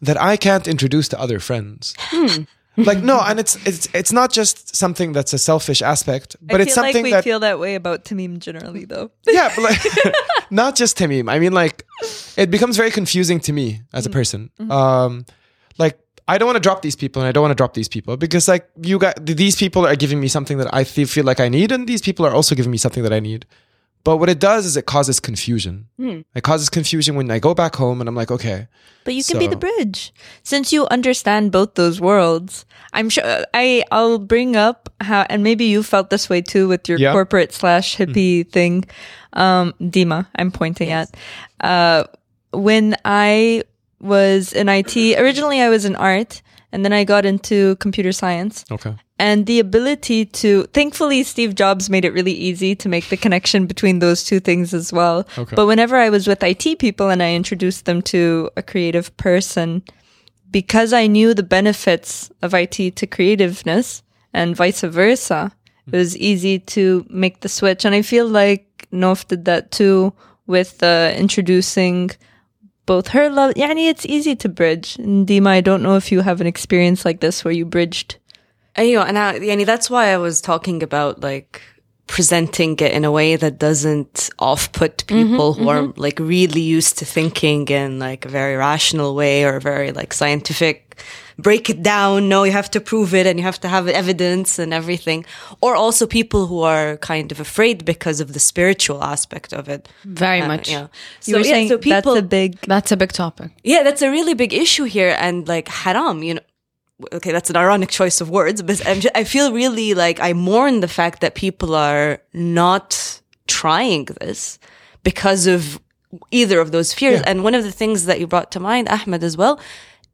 that I can't introduce to other friends. Hmm. Like no, and it's it's it's not just something that's a selfish aspect, but I it's feel something like we that feel that way about Tamim generally, though. yeah, but like not just Tamim. I mean, like it becomes very confusing to me as a person. Um, like I don't want to drop these people, and I don't want to drop these people because like you got these people are giving me something that I feel like I need, and these people are also giving me something that I need. But what it does is it causes confusion. It causes confusion when I go back home and I'm like, okay, But you can be the bridge since you understand both those worlds. I'm sure I I'll bring up how and maybe you felt this way too with your Yeah. corporate slash hippie thing. Um, Dima, I'm pointing at. Uh, when I was in IT. Originally, I was in art, and then I got into computer science. Okay. And the ability to, thankfully, Steve Jobs made it really easy to make the connection between those two things as well. Okay. But whenever I was with IT people and I introduced them to a creative person, because I knew the benefits of IT to creativeness and vice versa, it was easy to make the switch. And I feel like Nof did that too with uh, introducing both her love. Yani, it's easy to bridge. And Dima, I don't know if you have an experience like this where you bridged. Anyway, and I, and that's why I was talking about like presenting it in a way that doesn't off put mm-hmm, people mm-hmm, who mm-hmm. are like really used to thinking in like a very rational way or a very like scientific break it down. No, you have to prove it and you have to have evidence and everything. Or also people who are kind of afraid because of the spiritual aspect of it. Very uh, much. Yeah. So, yeah, so people, that's a big, that's a big topic. Yeah, that's a really big issue here. And like haram, you know, Okay, that's an ironic choice of words, but I'm just, I feel really like I mourn the fact that people are not trying this because of either of those fears. Yeah. And one of the things that you brought to mind, Ahmed, as well,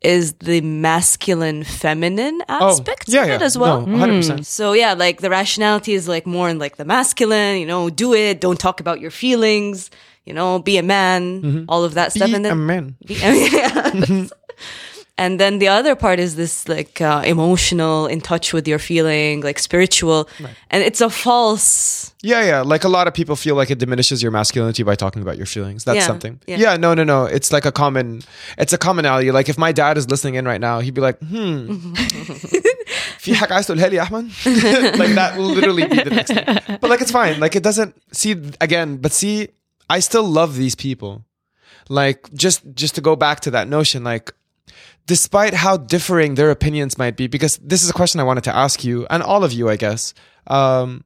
is the masculine feminine aspects Oh, yeah, of it yeah. as well. No, 100%. So yeah, like the rationality is like more in like the masculine, you know, do it, don't talk about your feelings, you know, be a man, mm-hmm. all of that stuff. Be and then a man. be- yeah. and then the other part is this like uh, emotional in touch with your feeling like spiritual. Right. and it's a false yeah yeah. Like a lot of people feel like it diminishes your masculinity by talking about your feelings. That's yeah, something. yeah. yeah. no no no. It's like a common it's a commonality. Like if my dad is listening in right now he'd be like hmm. Like that will literally be the next thing. But like it's fine. Like it doesn't see again but see i still love these people. Like just just to go back to that notion like despite how differing their opinions might be, because this is a question I wanted to ask you and all of you, I guess. Um,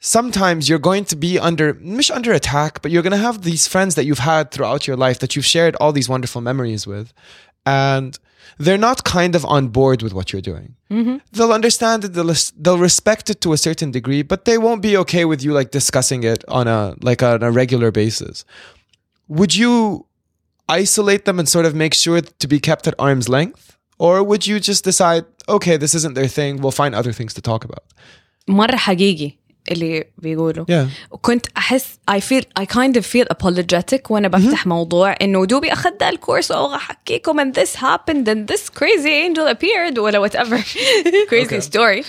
sometimes you're going to be under, not under attack, but you're going to have these friends that you've had throughout your life that you've shared all these wonderful memories with. And they're not kind of on board with what you're doing. They'll understand it, they'll, they'll respect it to a certain degree, but they won't be okay with you like discussing it on a, like on a regular basis. Would you isolate them and sort of make sure to be kept at arm's length? Or would you just decide, okay, this isn't their thing, we'll find other things to talk about? مرة حقيقي اللي بيقولوا Yeah. وكنت احس I feel I kind of feel apologetic وانا بفتح موضوع انه دوبي اخذت الكورس او احكيكم and this happened and this crazy angel appeared ولا whatever crazy story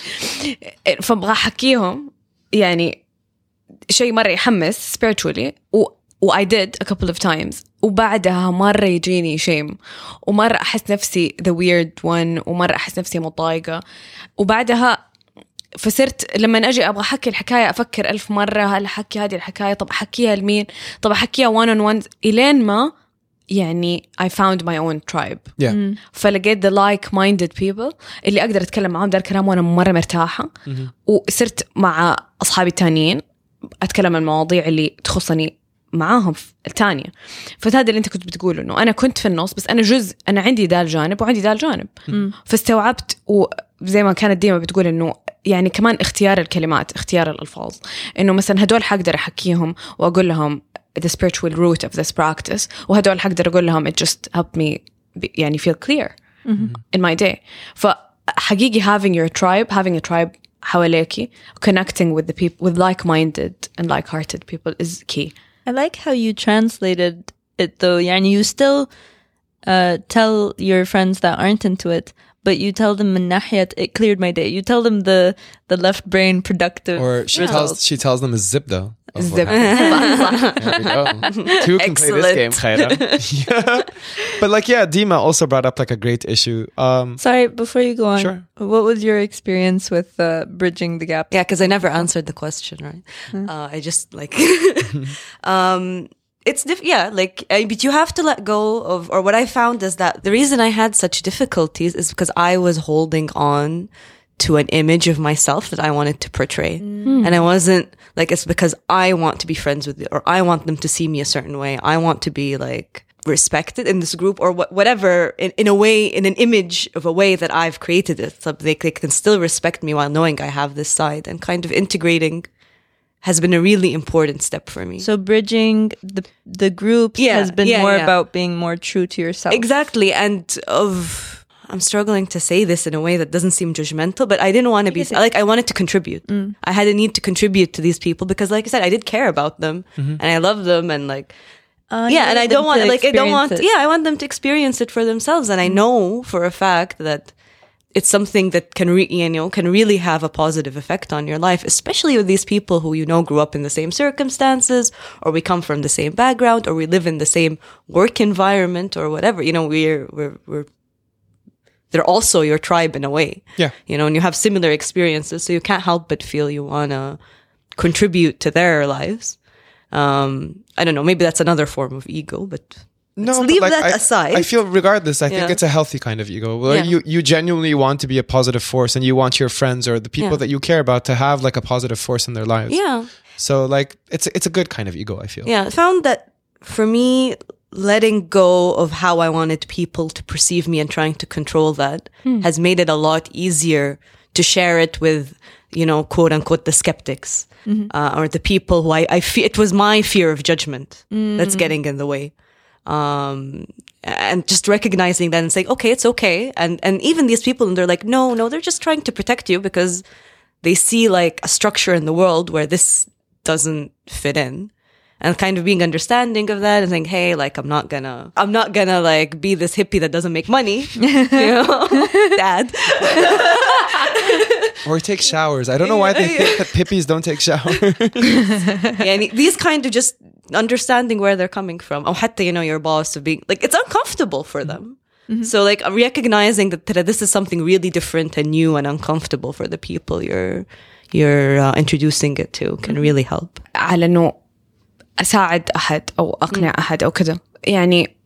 فابغى احكيهم يعني شيء مرة يحمس spiritually و و I did a couple of times. وبعدها مرة يجيني شيم ومرة أحس نفسي the weird one ومرة أحس نفسي متضايقة. وبعدها فصرت لما أجي أبغى أحكي الحكاية أفكر ألف مرة هل أحكي هذه الحكاية؟ طب أحكيها لمين؟ طب أحكيها one on one. إلين ما يعني I found my own tribe. Yeah. فلقيت the like minded people اللي أقدر أتكلم معاهم ده الكلام وأنا مرة مرتاحة. وصرت مع أصحابي التانيين أتكلم عن المواضيع اللي تخصني معاهم في الثانية فهذا اللي انت كنت بتقوله إنه أنا كنت في النص بس أنا جزء أنا عندي ذا الجانب وعندي ذا الجانب فاستوعبت وزي ما كانت ديما بتقول إنه يعني كمان اختيار الكلمات اختيار الألفاظ. إنه مثلا هدول حقدر أحكيهم وأقول لهم the spiritual root of this practice وهدول حقدر أقول لهم it just helped me be, يعني feel clear in my day. فحقيقي having your tribe having a tribe حواليكي connecting with the people with like-minded and like-hearted people is key. I like how you translated it though. Yani you still uh, tell your friends that aren't into it, but you tell them manahiyat, it cleared my day. You tell them the the left brain productive. Or she results. tells she tells them a Zip. Two can play this game, But like yeah, Dima also brought up like a great issue. Um, Sorry, before you go on, sure. what was your experience with uh, bridging the gap? Yeah, because I never answered the question, right? Mm. Uh, I just like um, it's diff- yeah, like, uh, but you have to let go of, or what I found is that the reason I had such difficulties is because I was holding on to an image of myself that I wanted to portray, and I wasn't like it's because I want to be friends with you, or I want them to see me a certain way. I want to be like respected in this group or wha- whatever in, in a way in an image of a way that I've created it so they, they can still respect me while knowing I have this side and kind of integrating has been a really important step for me. So bridging the the groups Yeah, has been yeah, more yeah. about being more true to yourself. Exactly. And of I'm struggling to say this in a way that doesn't seem judgmental, but I didn't want to be like I wanted to contribute. Mm. I had a need to contribute to these people because like I said, I did care about them mm-hmm. and I love them and like Uh, yeah, and I don't want like I don't want experience it. yeah, I want them to experience it for themselves and I mm. know for a fact that it's something that can re- you know can really have a positive effect on your life, especially with these people who you know grew up in the same circumstances, or we come from the same background, or we live in the same work environment, or whatever. You know, we're we're we're they're also your tribe in a way. Yeah. You know, and you have similar experiences, so you can't help but feel you wanna contribute to their lives. Um, I don't know, maybe that's another form of ego, but No, Let's leave like, that I, aside. I feel, regardless, I think it's a healthy kind of ego. Where Yeah. you you genuinely want to be a positive force, and you want your friends or the people Yeah. that you care about to have like a positive force in their lives. yeah. So like, it's it's a good kind of ego. I feel. Yeah, I found that for me, letting go of how I wanted people to perceive me and trying to control that hmm. has made it a lot easier to share it with, you know, quote unquote, the skeptics mm-hmm. uh, or the people who I, I fear. It was my fear of judgment that's mm. getting in the way. Um, and just recognizing that and saying, okay, it's okay. And, and even these people, and they're like, no, no, they're just trying to protect you because they see like a structure in the world where this doesn't fit in and kind of being understanding of that and saying, hey, like I'm not gonna, I'm not gonna like be this hippie that doesn't make money, you know, dad. or take showers. I don't know why they think that hippies don't take showers. yeah, and these kind of just understanding where they're coming from. Oh, hatta, you know, your boss of being like it's uncomfortable for them. Mm-hmm. mm-hmm. So like recognizing that, this is something really different and new and uncomfortable for the people you're you're uh, introducing it to can mm-hmm. really help. على know. أساعد أحد أو أقنع أحد أو كذا. يعني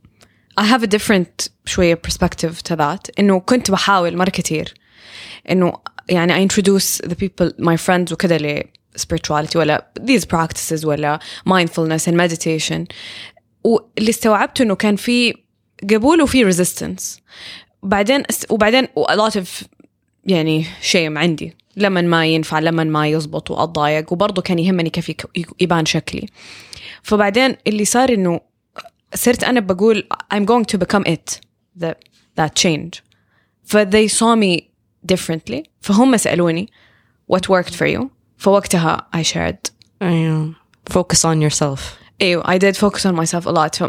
I have a different شوية perspective to that. إنه كنت بحاول مرة كتير. إنه يعني I introduce the people my friends وكذا ل spirituality ولا these practices ولا mindfulness and meditation. واللي استوعبته إنه كان في قبول وفي resistance. بعدين وبعدين a lot of يعني shame عندي. لما ما ينفع لما ما يزبط وأتضايق. وبرضه كان يهمني كيف يبان شكلي. فبعدين اللي صار انه صرت انا بقول I'm going to become it that that change ف they saw me differently فهم سألوني what worked for you فوقتها I shared أيوة. focus on yourself ايوه I did focus on myself a lot ف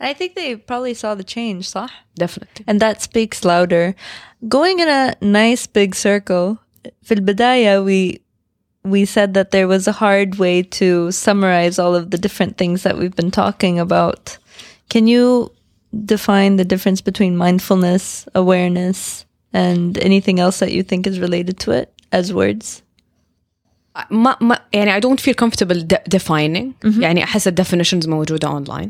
I think they probably saw the change, صح? definitely And that speaks louder. Going in a nice big circle, في البداية we we said that there was a hard way to summarize all of the different things that we've been talking about. Can you define the difference between mindfulness, awareness, and anything else that you think is related to it as words? ما ما يعني I don't feel comfortable de- defining يعني أحس ال definitions موجودة online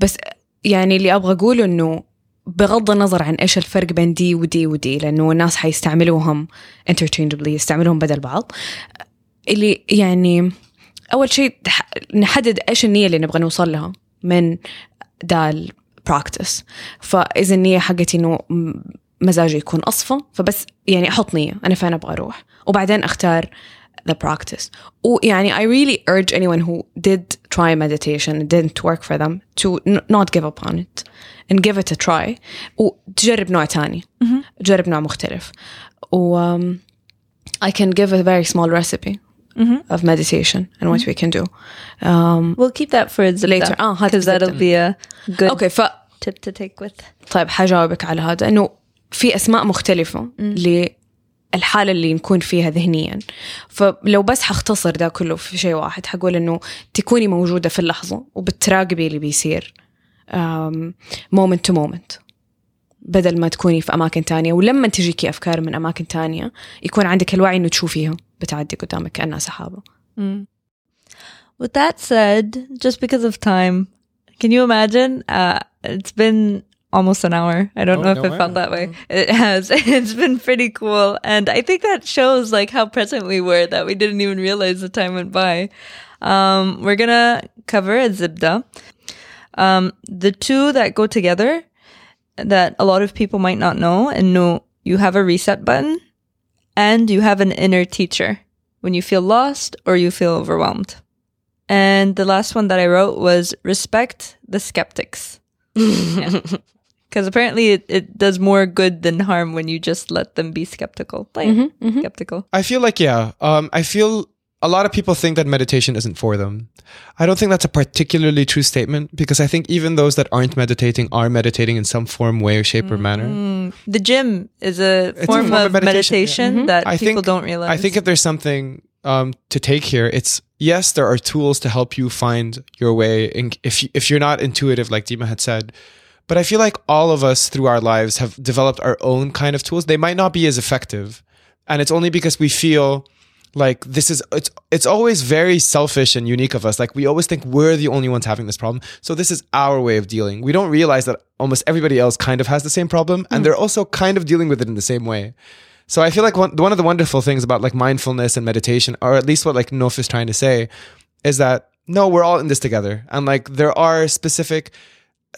بس يعني اللي أبغى أقوله إنه بغض النظر عن إيش الفرق بين دي ودي ودي لأنه الناس حيستعملوهم interchangeably يستعملوهم بدل بعض. اللي يعني أول شيء نحدد إيش النية اللي نبغى نوصل لها من دا البراكتس فإذا النية حقتي إنه م- مزاجي يكون أصفى فبس يعني أحط نية أنا فين أبغى أروح؟ وبعدين أختار the practice. ويعني I really urge anyone who did try meditation it didn't work for them to not give up on it. And give it a try. وتجرب نوع تاني. تجرب نوع مختلف. و um, I can give a very small recipe of meditation and what we can do. Um, We'll keep that for Zibda, Later. Ah, because that'll Zibda. be a good okay ف tip to take with. طيب حجاوبك على هذا. إنه في أسماء مختلفة للحالة اللي نكون فيها ذهنيا. فلو بس حختصر ده كله في شيء واحد حقول إنه تكوني موجودة في اللحظة وبتراقبي اللي بيصير. مومنت تو مومنت بدل ما تكوني في أماكن تانية ولما تجيكي أفكار من أماكن تانية يكون عندك الوعي إنه تشوفيها بتعدي قدامك كأنها سحابة With that said, just because of time, can you imagine? Uh, it's been almost an hour. I don't Oh, know if no it way. felt that way. It has. It's been pretty cool. And I think that shows like how present we were that we didn't even realize the time went by. Um, we're going to cover a zibda. Um, the two that go together that a lot of people might not know and know you have a reset button and you have an inner teacher, when you feel lost or you feel overwhelmed. And the last one that I wrote was respect the skeptics. Because apparently it, it does more good than harm when you just let them be skeptical. Play skeptical. I feel like yeah. Um, I feel a lot of people think that meditation isn't for them. I don't think that's a particularly true statement because I think even those that aren't meditating are meditating in some form, way, or shape, or manner. The gym is a a form, form of of meditation, meditation, that I people think don't realize. I think if there's something um, to take here, it's yes, there are tools to help you find your way. And if if you're not intuitive, like Dima had said, but I feel like all of us through our lives have developed our own kind of tools. They might not be as effective, and it's only because we feel like this is it's it's always very selfish and unique of us like we always think we're the only ones having this problem so this is our way of dealing we don't realize that almost everybody else kind of has the same problem and they're also kind of dealing with it in the same way so I feel like one, one of the wonderful things about like mindfulness and meditation, or at least what like Nof is trying to say, is that no, we're all in this together. And like there are specific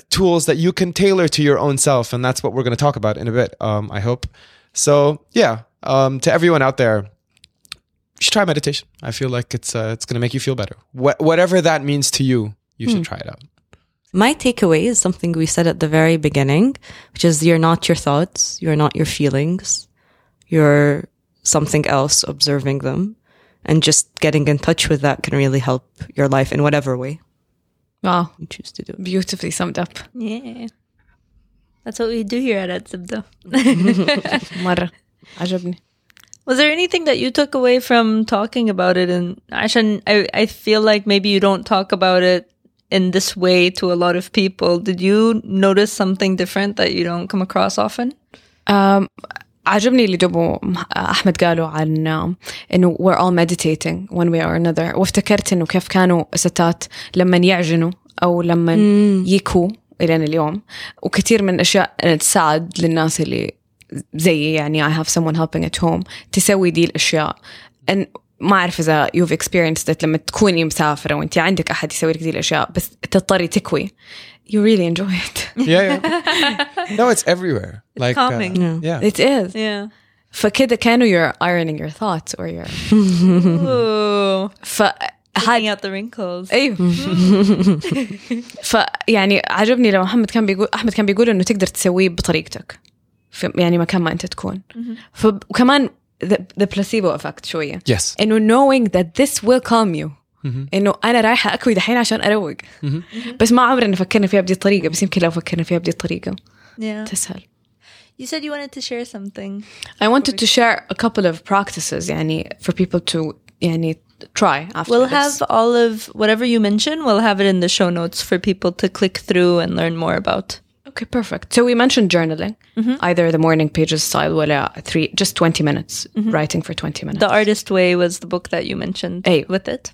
tools that you can tailor to your own self. And that's what we're going to talk about in a bit, um, I hope. So yeah, um, to everyone out there, you should try meditation. I feel like it's, uh, it's going to make you feel better. Wh- whatever that means to you, you should try it out. My takeaway is something we said at the very beginning, which is you're not your thoughts, you're not your feelings, you're something else observing them. And just getting in touch with that can really help your life in whatever way Wow. you choose to do. Beautifully summed up. Yeah. That's what we do here at Atzibda. مرة عجبني. Was there anything that you took away from talking about it? And Ashan, I, I feel like maybe you don't talk about it in this way to a lot of people. Did you notice something different that you don't come across often? Um, عجبني اللي جابوا أحمد قالوا عن إنه we're all meditating one way or another وافتكرت إنه كيف كانوا ستات لما يعجنوا أو لما يكوا إلى اليوم وكثير من الأشياء تساعد للناس اللي زيي يعني I have someone helping at home تسوي دي الأشياء and ما أعرف إذا you've experienced it لما تكوني مسافرة وأنت عندك أحد يسوي لك دي الأشياء بس تضطري تكوي you really enjoy it Yeah, yeah. no, it's everywhere. like, uh, calming. yeah. it is Yeah. فكده كانوا you're ironing your thoughts or you're Ooh. فهاي Hiding out the wrinkles. أيوه فيعني عجبني لما محمد كان بيقول احمد كان بيقول انه تقدر تسويه بطريقتك في يعني مكان ما انت تكون ف- وكمان the, the placebo effect شويه Yes. انه knowing that this will calm you انه انا رايحه اكوي دحين عشان اروق بس ما عمرنا فكرنا فيها بدي الطريقه بس يمكن لو فكرنا فيها بدي الطريقه Yeah. تسهل You said you wanted to share something. I wanted to share a couple of practices يعني for people to يعني try after We'll this. have all of whatever you mention, we'll have it in the show notes for people to click through and learn more about. Okay, perfect. So we mentioned journaling, either the morning pages style ولا three, just 20 minutes, writing for 20 minutes. The Artist Way was the book that you mentioned Hey. with it.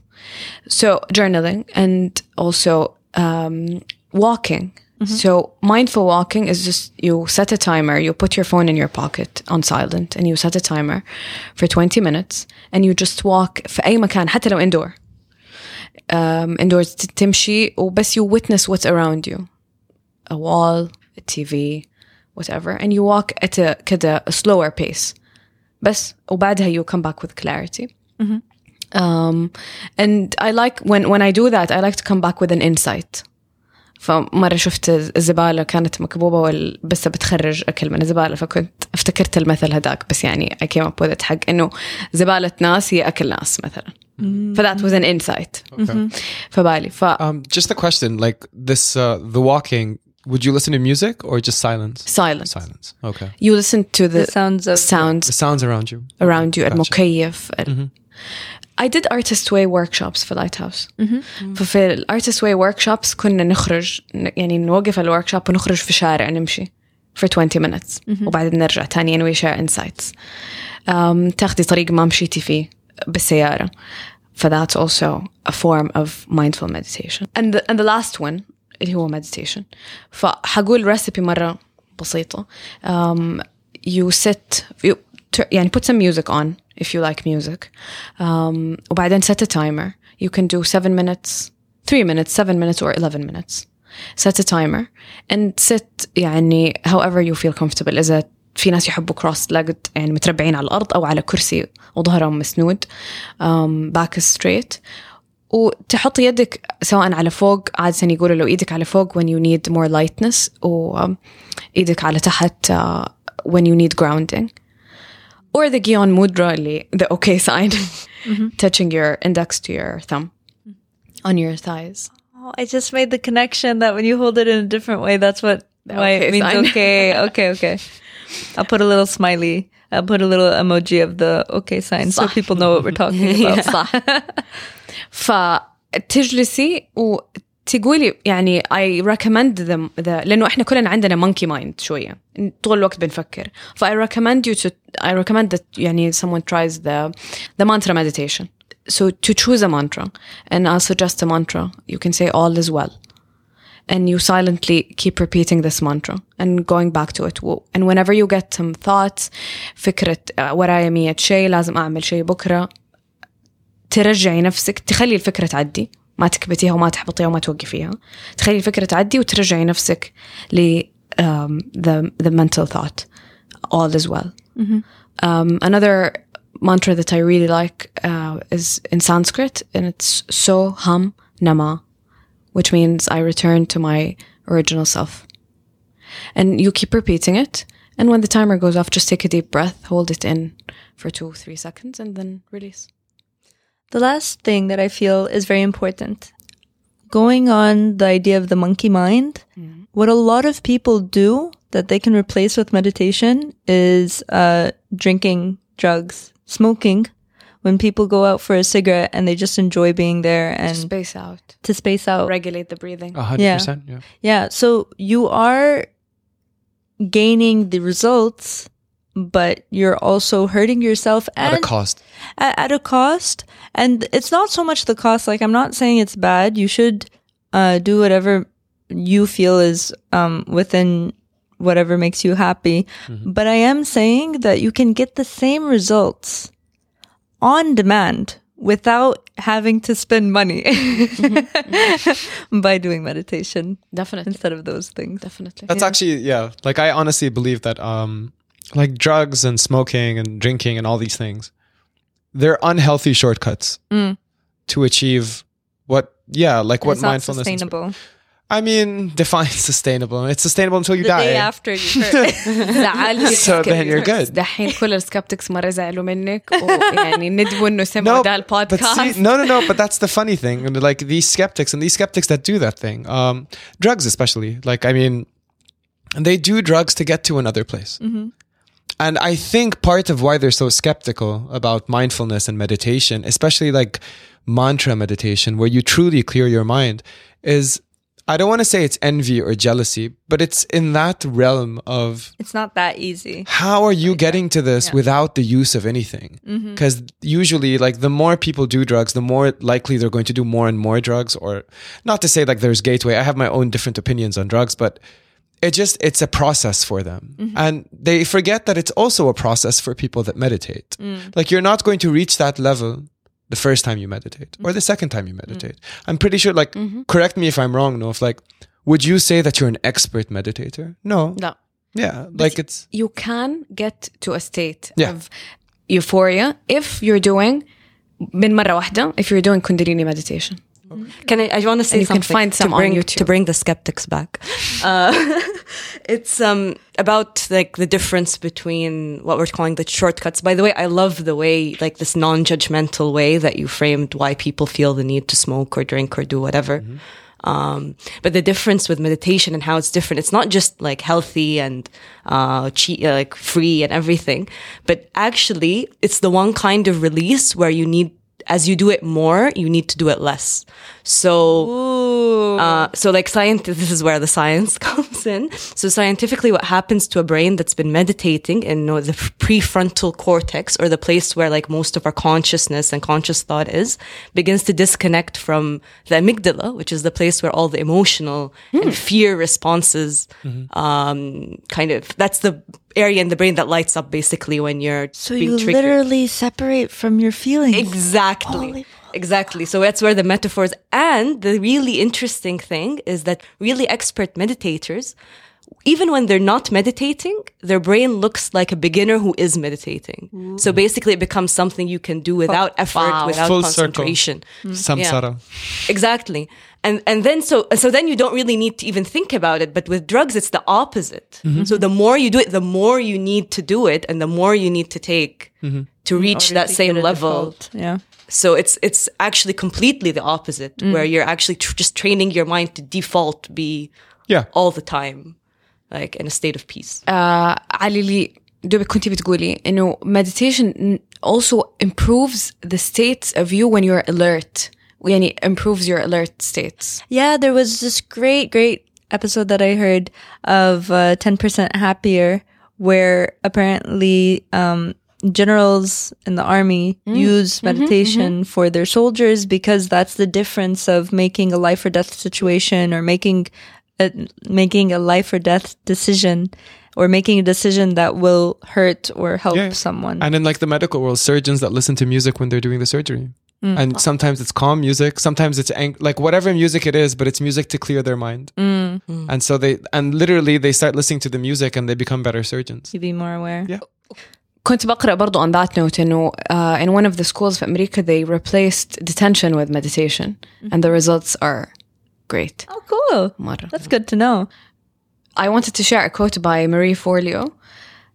so journaling and also um, walking. So mindful walking is just you set a timer, you put your phone in your pocket on silent and you set a timer for 20 minutes and you just walk في أي مكان حتى لو indoor. Um, indoors تمشي وبس you witness what's around you. A wall, a TV, whatever. And you walk at a كده a slower pace. بس وبعدها you come back with clarity. Um, and I like when when I do that I like to come back with an insight. فمرة شفت الزبالة كانت مكبوبة وال- بس بتخرج أكل من الزبالة فكنت افتكرت المثل هذاك بس يعني I came up with it حق إنه زبالة ناس هي أكل ناس مثلا. ف that was an insight. فبالي ف Um, just a question, like this, uh, the walking. Would you listen to music or just silence? silence. Silence. Okay. You listen to the, The sounds of sounds The sounds around you. around you المكيف I did artist way workshops في Lighthouse ففي الارتست way workshops كنا نخرج ن- يعني نوقف الوركشوب ونخرج في شارع نمشي for 20 minutes وبعدين نرجع تاني and we share insights um, تاخدي طريق ما مشيتي فيه بالسيارة ف that's also a form of mindful meditation and the, and the last one اللي هو meditation فحقول recipe مرة بسيطة um, you sit you, يعني put some music on if you like music um, وبعدين set a timer you can do 7 minutes 3 minutes 7 minutes or 11 minutes set a timer and sit يعني however you feel comfortable إذا في ناس يحبوا كروس ليجد يعني متربعين على الأرض أو على كرسي وظهرهم مسنود باك ستريت وتحط يدك سواء على فوق عادة يقولوا لو ايدك على فوق when you need more lightness وايدك على تحت uh, when you need grounding or the Gyan mudra اللي the okay sign mm-hmm. touching your index to your thumb mm-hmm. on your thighs. Oh, I just made the connection that when you hold it in a different way, that's what why okay it means sign. okay, okay, okay. I'll put a little smiley. I'll put a little emoji of the okay sign so people know what we're talking about. فتجلسي وتقولي يعني I recommend them the لأنه إحنا كلنا عندنا monkey mind شوية طول الوقت بنفكر ف I recommend you to I recommend that يعني someone tries the the mantra meditation so to choose a mantra and I'll suggest a mantra you can say all is well and you silently keep repeating this mantra and going back to it and whenever you get some thoughts فكرة آه، ورايا مية شيء لازم أعمل شيء بكرة ترجعي نفسك تخلي الفكرة تعدي ما تكبتيها وما تحبطيها وما توقفيها تخلي الفكرة تعدي وترجعي نفسك ل um, the, the mental thought all is well um, another mantra that I really like uh, is in Sanskrit and it's so ham nama which means I return to my original self and you keep repeating it and when the timer goes off just take a deep breath hold it in for two three seconds and then release The last thing that I feel is very important, going on the idea of the monkey mind, what a lot of people do that they can replace with meditation is uh, drinking drugs, smoking. When people go out for a cigarette and they just enjoy being there and space out to space out. regulate the breathing A hundred percent. Yeah. Yeah. So you are gaining the results, but you're also hurting yourself At a cost. at, at a cost and it's not so much the cost. Like i'm not saying it's bad. You should uh, do whatever you feel is um, within whatever makes you happy. But i am saying that you can get the same results on demand without having to spend money by doing meditation definitely. instead of those things. Definitely. That's actually yeah. Like I honestly believe that um like drugs and smoking and drinking and all these things, they're unhealthy shortcuts to achieve what yeah, like And what it's not mindfulness is- sustainable I mean, define sustainable. It's sustainable until you the die. day after you hurt زعل So then you're good. دحين كل السكبتكس مرة زعلوا منك ويعني ندبوا انه سمعوا No, ده but see, البودكاست no, no, no. But that's the funny thing. And, Like these skeptics and these skeptics that do that thing, um, drugs especially. Like I mean, they do drugs to get to another place. And I think part of why they're so skeptical about mindfulness and meditation, especially like mantra meditation, where you truly clear your mind, is I don't want to say it's envy or jealousy, but it's in that realm of it's not that easy. how are you getting to this without the use of anything? Mm-hmm. Because usually like the more people do drugs the more likely they're going to do more and more drugs or not to say like there's gateway i have my own different opinions on drugs but it just it's a process for them and they forget that it's also a process for people that meditate like you're not going to reach that level the first time you meditate or the second time you meditate i'm pretty sure like correct me if i'm wrong no if like would you say that you're an expert meditator no لا yeah like it's you can get to a state Yeah. of euphoria if you're doing من مرة واحدة if you're doing kundalini meditation can I? I want to say And you can something find some to bring to bring the skeptics back. Uh, it's um about like the difference between what we're calling the shortcuts. By the way, I love the way like this non-judgmental way that you framed why people feel the need to smoke or drink or do whatever. Um, but the difference with meditation and how it's different, it's not just like healthy and uh, uh, like free and everything, but actually it's the one kind of release where you need, as you do it more, you need to do it less. So, uh, so like science, this is where the science comes in. So scientifically, what happens to a brain that's been meditating in the prefrontal cortex or the place where like most of our consciousness and conscious thought is begins to disconnect from the amygdala, which is the place where all the emotional and fear responses, um, kind of, that's the area in the brain that lights up basically when you're So being you triggered. literally separate from your feelings. Exactly. Exactly. So that's where the metaphors and the really interesting thing is that really expert meditators even when they're not meditating, their brain looks like a beginner who is meditating. So basically, it becomes something you can do without effort, Wow. without Full circle. concentration. Mm-hmm. Samsara. Exactly And and then so so then you don't really need to even think about it. But with drugs, it's the opposite. So the more you do it, the more you need to do it, and the more you need to take to reach that Obviously same get a level. default. Yeah. So it's it's actually completely the opposite, where you're actually tr- just training your mind to default be Yeah. all the time, like in a state of peace. آه علي اللي دوبك كنتي بتقولي انه meditation also improves the states of you when you're alert it improves your alert states. Yeah, there was this great, great episode that I heard of uh, 10% Happier, where apparently um, generals in the army mm. use mm-hmm, meditation mm-hmm, mm-hmm. for their soldiers because that's the difference of making a life or death situation or making a, making a life or death decision or making a decision that will hurt or help yeah. someone. And in like the medical world, surgeons that listen to music when they're doing the surgery. And sometimes it's calm music, sometimes it's ang- like whatever music it is, but it's music to clear their mind. And so they, and literally they start listening to the music and they become better surgeons. to be more aware. Yeah. كنت بقرأ برضو on that note إنه uh, in one of the schools في أمريكا they replaced detention with meditation and the results are great Oh, cool. مرة That's good to know. I wanted to share a quote by Marie Forleo.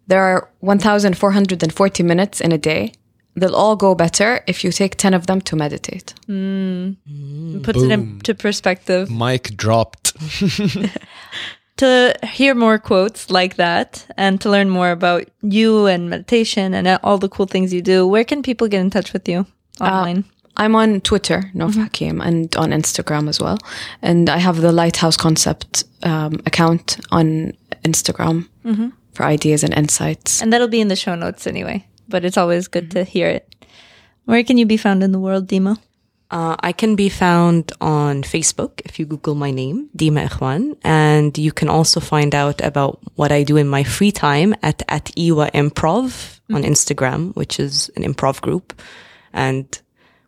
There are 1,440 minutes in a day. They'll all go better if you take 10 of them to meditate. Mm. Puts it into perspective. Mic dropped. to hear more quotes like that and to learn more about you and meditation and all the cool things you do, where can people get in touch with you uh, online? I'm on Twitter, Nof Hakim, mm-hmm. and on Instagram as well. And I have the Lighthouse Concept um, account on Instagram mm-hmm. for ideas and insights. and that'll be in the show notes anyway, but it's always good to mm-hmm. hear it. Where can you be found in the world, Dima? Uh, I can be found on Facebook if you Google my name, Dima Ikhwan. And you can also find out about what I do in my free time at, at Ewah Improv on mm-hmm. Instagram, which is an improv group. And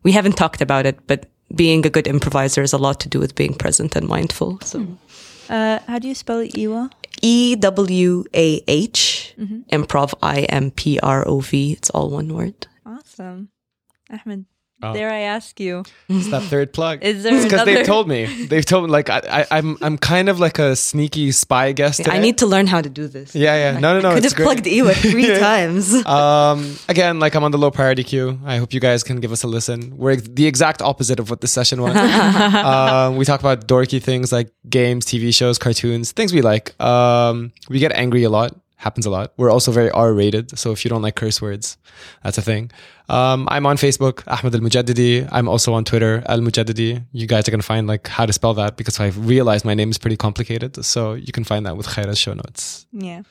we haven't talked about it, but being a good improviser has a lot to do with being present and mindful. So mm-hmm. Uh, how do you spell Ewah? E W A H, improv, I M P R O V. It's all one word. Awesome. Ahmed, Oh. dare I ask you, It's that third plug. Is there Because they've told me. They've told me like I, I, I'm I'm kind of like a sneaky spy guest. I need to learn how to do this. Yeah, yeah. No, no, no. Could it's have great. plugged Ewah three times. Um, again, like I'm on the low priority queue. I hope you guys can give us a listen. We're the exact opposite of what this session was. um, we talk about dorky things like games, TV shows, cartoons, things we like. Um, we get angry a lot. Happens a lot. We're also very R rated. So if you don't like curse words, that's a thing. Um, I'm on Facebook, Ahmed Al Mujaddidi. I'm also on Twitter, Al Mujaddidi. You guys are going to find like how to spell that because I've realized my name is pretty complicated. So you can find that with Khaira's show notes. Yeah.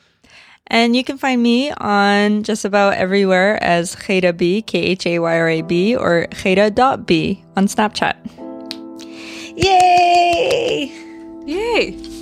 And you can find me on just about everywhere as Khaira B, K H A Y R A B, or Khaira.b on Snapchat. Yay! Yay!